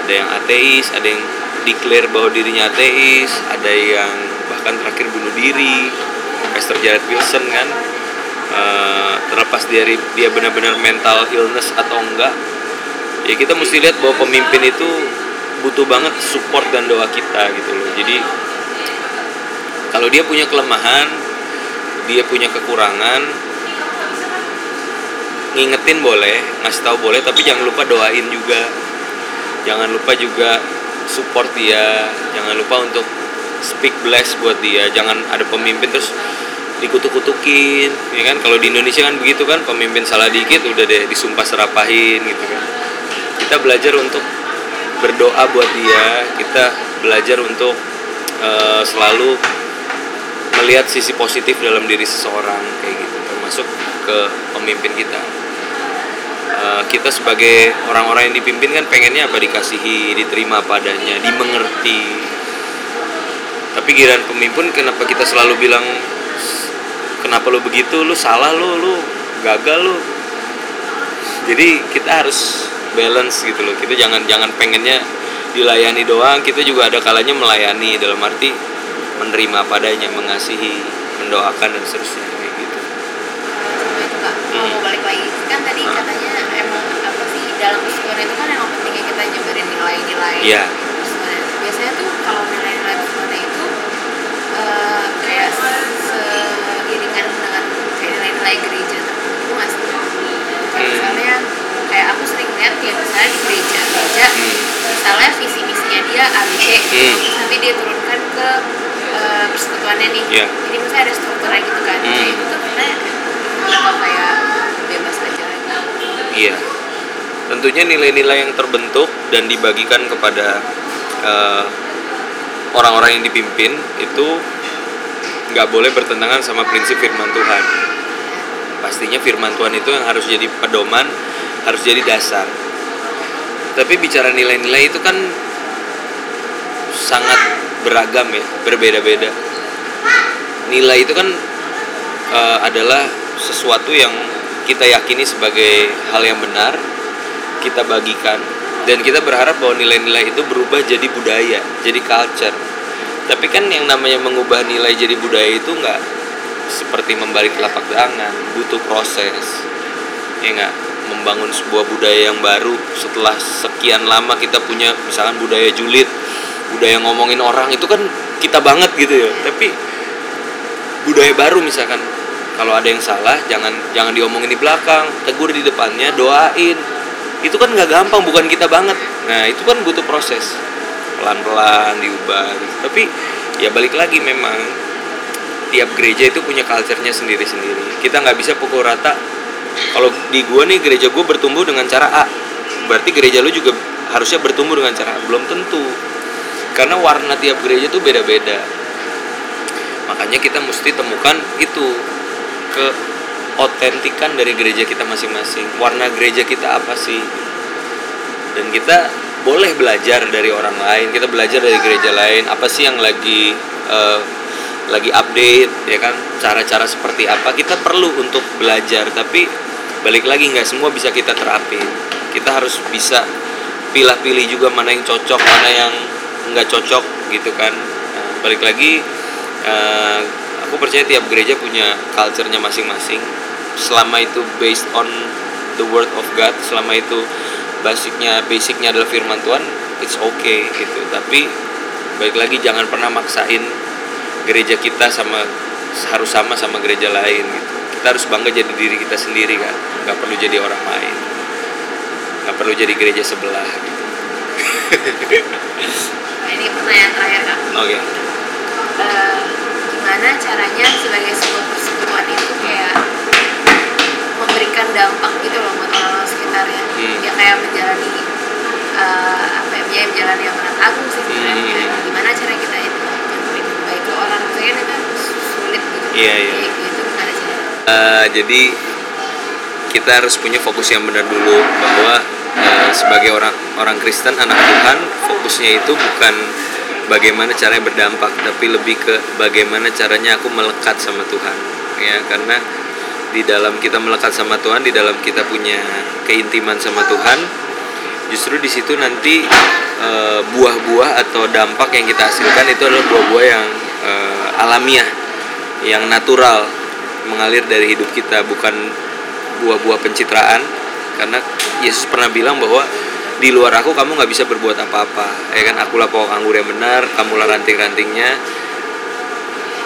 ada yang ateis ada yang declare bahwa dirinya ateis ada yang bahkan terakhir bunuh diri. Pastor Jared Wilson kan Eh, terlepas dari dia benar-benar mental illness atau enggak ya kita mesti lihat bahwa pemimpin itu butuh banget support dan doa kita gitu loh. Jadi kalau dia punya kelemahan dia punya kekurangan ngingetin boleh ngasih tahu boleh tapi jangan lupa doain juga. Jangan lupa juga support dia. Jangan lupa untuk speak bless buat dia. Jangan ada pemimpin terus dikutuk-kutukin ya kan? Kalau di Indonesia kan begitu kan pemimpin salah dikit udah deh disumpah serapahin gitu kan. Kita belajar untuk berdoa buat dia. Kita belajar untuk eh, selalu melihat sisi positif dalam diri seseorang kayak gitu termasuk ke pemimpin kita. Eh, kita sebagai orang-orang yang dipimpin kan pengennya apa? Dikasihi diterima padanya dimengerti. Tapi giliran pemimpin kenapa kita selalu bilang kenapa lu begitu? Lu salah lu lu gagal lu. Jadi kita harus balance gitu loh. Kita jangan jangan pengennya dilayani doang kita juga ada kalanya melayani dalam arti menerima padanya mengasihi mendoakan dan seterusnya kayak gitu nah, itu kak mau hmm. balik lagi kan tadi nah. katanya emang apa sih dalam psikologi itu kan yang pentingnya kita nyebarin nilai-nilai yeah. Biasanya tuh kalau nilai-nilai psikologi itu uh, kayak seiringan dengan nilai-nilai gereja itu nggak sih hmm. misalnya kayak aku sering lihat ya misalnya di gereja gereja hmm. misalnya visi misinya dia ABC hmm. nanti dia turunkan ke uh, persekutuannya nih Iya. jadi misalnya ada strukturnya gitu kan Hmm. itu tuh kayak bebas aja Iya. Tentunya nilai-nilai yang terbentuk dan dibagikan kepada eh, orang-orang yang dipimpin itu nggak boleh bertentangan sama prinsip firman Tuhan. Pastinya firman Tuhan itu yang harus jadi pedoman, harus jadi dasar. Tapi bicara nilai-nilai itu kan sangat beragam ya, berbeda-beda. Nilai itu kan eh, adalah sesuatu yang kita yakini sebagai hal yang benar, kita bagikan dan kita berharap bahwa nilai-nilai itu berubah jadi budaya, jadi culture. Tapi kan yang namanya mengubah nilai jadi budaya itu nggak seperti membalik telapak tangan, butuh proses. Ya nggak membangun sebuah budaya yang baru setelah sekian lama kita punya misalkan budaya julid, budaya ngomongin orang itu kan kita banget gitu ya. Tapi budaya baru misalkan kalau ada yang salah jangan jangan diomongin di belakang tegur di depannya doain. Itu kan nggak gampang bukan kita banget. Nah itu kan butuh proses. Pelan pelan diubah. Gitu. tapi ya balik lagi memang tiap gereja itu punya culture-nya sendiri sendiri kita nggak bisa pukul rata. Kalau di gua nih gereja gua bertumbuh dengan cara A. Berarti gereja lu juga harusnya bertumbuh dengan cara A. Belum tentu karena warna tiap gereja tuh beda beda makanya kita mesti temukan itu ke otentikan dari gereja kita masing-masing. Warna gereja kita apa sih? Dan kita boleh belajar dari orang lain kita belajar dari gereja lain. Apa sih yang lagi eh, lagi update ya kan? Cara-cara seperti apa? Kita perlu untuk belajar tapi balik lagi nggak semua bisa kita terapin. Kita harus bisa pilih-pilih juga mana yang cocok mana yang nggak cocok gitu kan. Nah, balik lagi eh, aku percaya tiap gereja punya culture-nya masing-masing. Selama itu based on the word of God selama itu basicnya basicnya adalah firman Tuhan it's okay gitu. Tapi balik lagi jangan pernah maksain gereja kita sama harus sama sama gereja lain gitu. Kita harus bangga jadi diri kita sendiri kan. Nggak perlu jadi orang lain. Nggak perlu jadi gereja sebelah gitu. ini pertanyaan terakhir kak oke Eh, gimana caranya sebagai sebuah persekutuan itu kayak memberikan dampak gitu loh buat orang-orang sekitarnya Hmm. ya kayak menjalani eh, apa ya menjalani amanat agung sih sebenarnya Hmm. gimana cara kita itu baik ke orang maksudnya kan sulit gitu Iya, iya. Kayak gitu gimana caranya Eh, jadi kita harus punya fokus yang benar dulu bahwa sebagai orang orang Kristen anak Tuhan fokusnya itu bukan bagaimana caranya berdampak tapi lebih ke bagaimana caranya aku melekat sama Tuhan. Ya karena di dalam kita melekat sama Tuhan di dalam kita punya keintiman sama Tuhan justru di situ nanti eh, buah-buah atau dampak yang kita hasilkan itu adalah buah-buah yang eh, alamiah yang natural mengalir dari hidup kita bukan buah-buah pencitraan karena Yesus pernah bilang bahwa di luar aku kamu nggak bisa berbuat apa-apa. Ya kan? Akulah pokok anggur yang benar kamulah ranting-rantingnya.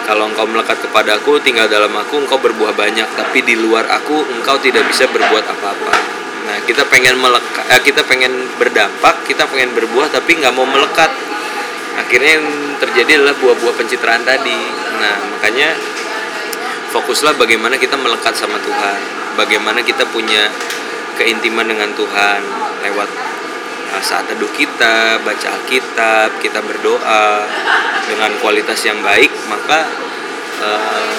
Kalau engkau melekat kepadaku tinggal dalam aku engkau berbuah banyak. Tapi di luar aku engkau tidak bisa berbuat apa-apa. Nah kita pengen melekat eh, kita pengen berdampak kita pengen berbuah tapi nggak mau melekat. Akhirnya yang terjadi adalah buah-buah pencitraan tadi. Nah makanya fokuslah bagaimana kita melekat sama Tuhan. Bagaimana kita punya keintiman dengan Tuhan lewat uh, saat teduh kita baca Alkitab kita berdoa dengan kualitas yang baik maka uh,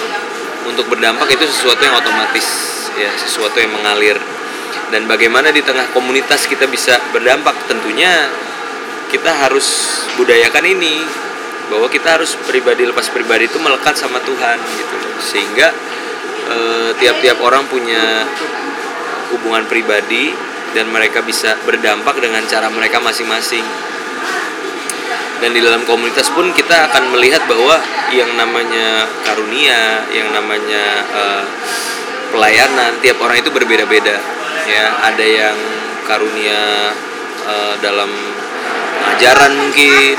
untuk berdampak itu sesuatu yang otomatis ya sesuatu yang mengalir. Dan bagaimana di tengah komunitas kita bisa berdampak? Tentunya kita harus budayakan ini bahwa kita harus pribadi lepas pribadi itu melekat sama Tuhan gitu sehingga eh, tiap-tiap orang punya hubungan pribadi dan mereka bisa berdampak dengan cara mereka masing-masing. Dan di dalam komunitas pun kita akan melihat bahwa yang namanya karunia yang namanya eh, pelayanan tiap orang itu berbeda-beda ya. Ada yang karunia eh, dalam pengajaran mungkin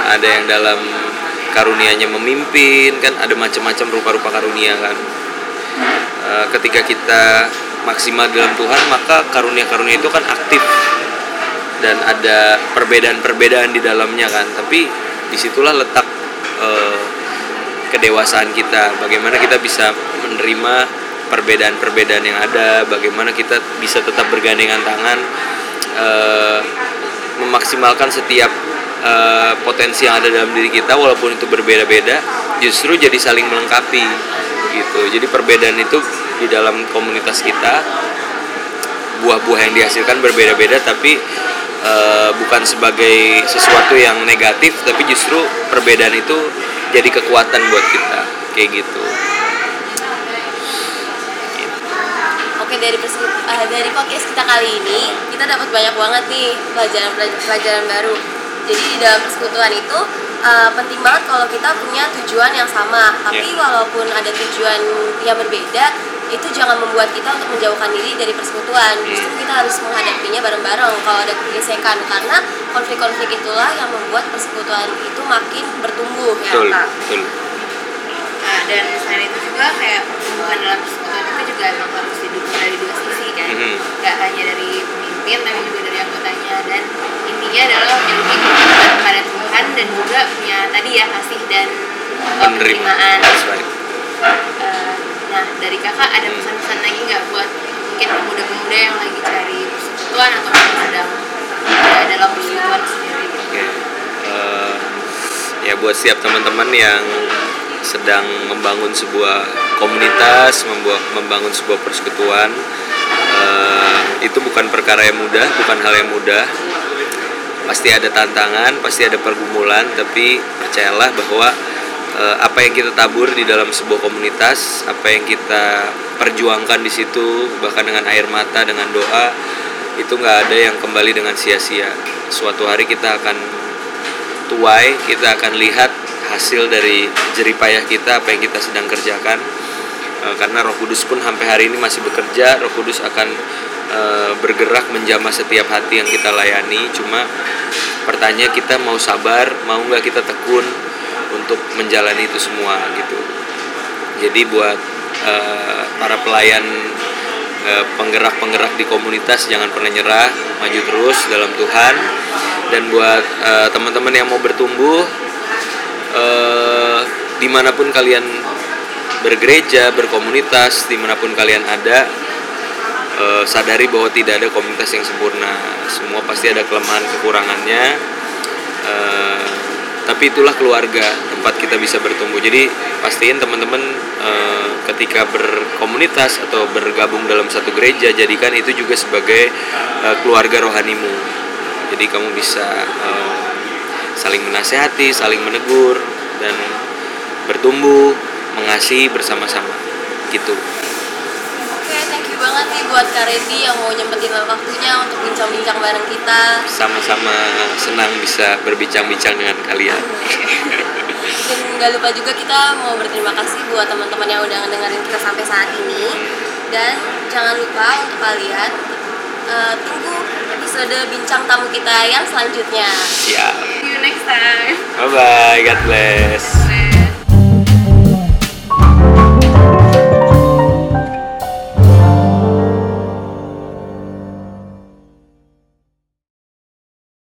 ada yang dalam karunianya memimpin kan ada macam-macam rupa-rupa karunia kan. Eh, ketika kita maksimal dalam Tuhan maka karunia-karunia itu kan aktif. Dan ada perbedaan-perbedaan di dalamnya kan. Tapi di situlah letak uh, kedewasaan kita. Bagaimana kita bisa menerima perbedaan-perbedaan yang ada. Bagaimana kita bisa tetap bergandengan tangan uh, memaksimalkan setiap uh, potensi yang ada dalam diri kita walaupun itu berbeda-beda justru jadi saling melengkapi gitu. Jadi perbedaan itu di dalam komunitas kita. Buah-buah yang dihasilkan berbeda-beda tapi uh, bukan sebagai sesuatu yang negatif tapi justru perbedaan itu jadi kekuatan buat kita. Kayak gitu. Oke dari uh, dari podcast kita kali ini kita dapat banyak banget nih pelajaran pelajaran baru. Jadi di dalam persekutuan itu uh, penting banget kalau kita punya tujuan yang sama. Tapi yeah. walaupun ada tujuan yang berbeda, itu jangan membuat kita untuk menjauhkan diri dari persekutuan. Hmm. Justru kita harus menghadapinya bareng-bareng kalau ada gesekan karena konflik-konflik itulah yang membuat persekutuan itu makin bertumbuh ya Kak. Betul. Nah, dan selain itu juga kayak pertumbuhan dalam persekutuan itu juga emang harus didukung dari dua sisi kan. Mm -hmm. hanya dari pemimpin tapi juga dari anggotanya dan intinya adalah memiliki kepada Tuhan dan juga punya tadi ya kasih dan penerimaan. Uh, nah dari kakak ada pesan-pesan lagi nggak buat mungkin pemuda-pemuda yang lagi cari persekutuan atau sedang ada dalam persekutuan sendiri? Oke. Okay. Uh, ya buat setiap teman-teman yang sedang membangun sebuah komunitas, membuat membangun sebuah persekutuan. Uh, itu bukan perkara yang mudah, bukan hal yang mudah. Pasti ada tantangan, pasti ada pergumulan, tapi percayalah bahwa uh, apa yang kita tabur di dalam sebuah komunitas, apa yang kita perjuangkan di situ, bahkan dengan air mata, dengan doa, itu nggak ada yang kembali dengan sia-sia. Suatu hari kita akan tuai, kita akan lihat hasil dari jeripayah kita apa yang kita sedang kerjakan. E, karena Roh Kudus pun sampai hari ini masih bekerja Roh Kudus akan e, bergerak menjamah setiap hati yang kita layani. Cuma pertanyaan kita mau sabar mau nggak kita tekun untuk menjalani itu semua gitu. Jadi buat e, para pelayan penggerak-penggerak di komunitas jangan pernah nyerah maju terus dalam Tuhan dan buat teman-teman yang mau bertumbuh uh, di mana pun kalian bergereja berkomunitas di mana pun kalian ada uh, sadari bahwa tidak ada komunitas yang sempurna. Semua pasti ada kelemahan kekurangannya. Uh, tapi itulah keluarga tempat kita bisa bertumbuh. Jadi pastiin teman-teman uh, ketika berkomunitas atau bergabung dalam satu gereja jadikan itu juga sebagai uh, keluarga rohanimu jadi kamu bisa uh, saling menasehati, saling menegur dan bertumbuh, mengasihi bersama-sama. Gitu. Oke, thank you banget nih buat Kak Randy yang mau nyempetin waktunya untuk bincang-bincang bareng kita. Sama-sama senang bisa berbincang-bincang dengan kalian. Dan nggak lupa juga kita mau berterima kasih buat teman-teman yang udah ngedengerin kita sampai saat ini. Dan jangan lupa untuk kalian uh, tunggu episode bincang tamu kita yang selanjutnya. Siap. See you next time. Bye bye. God bless.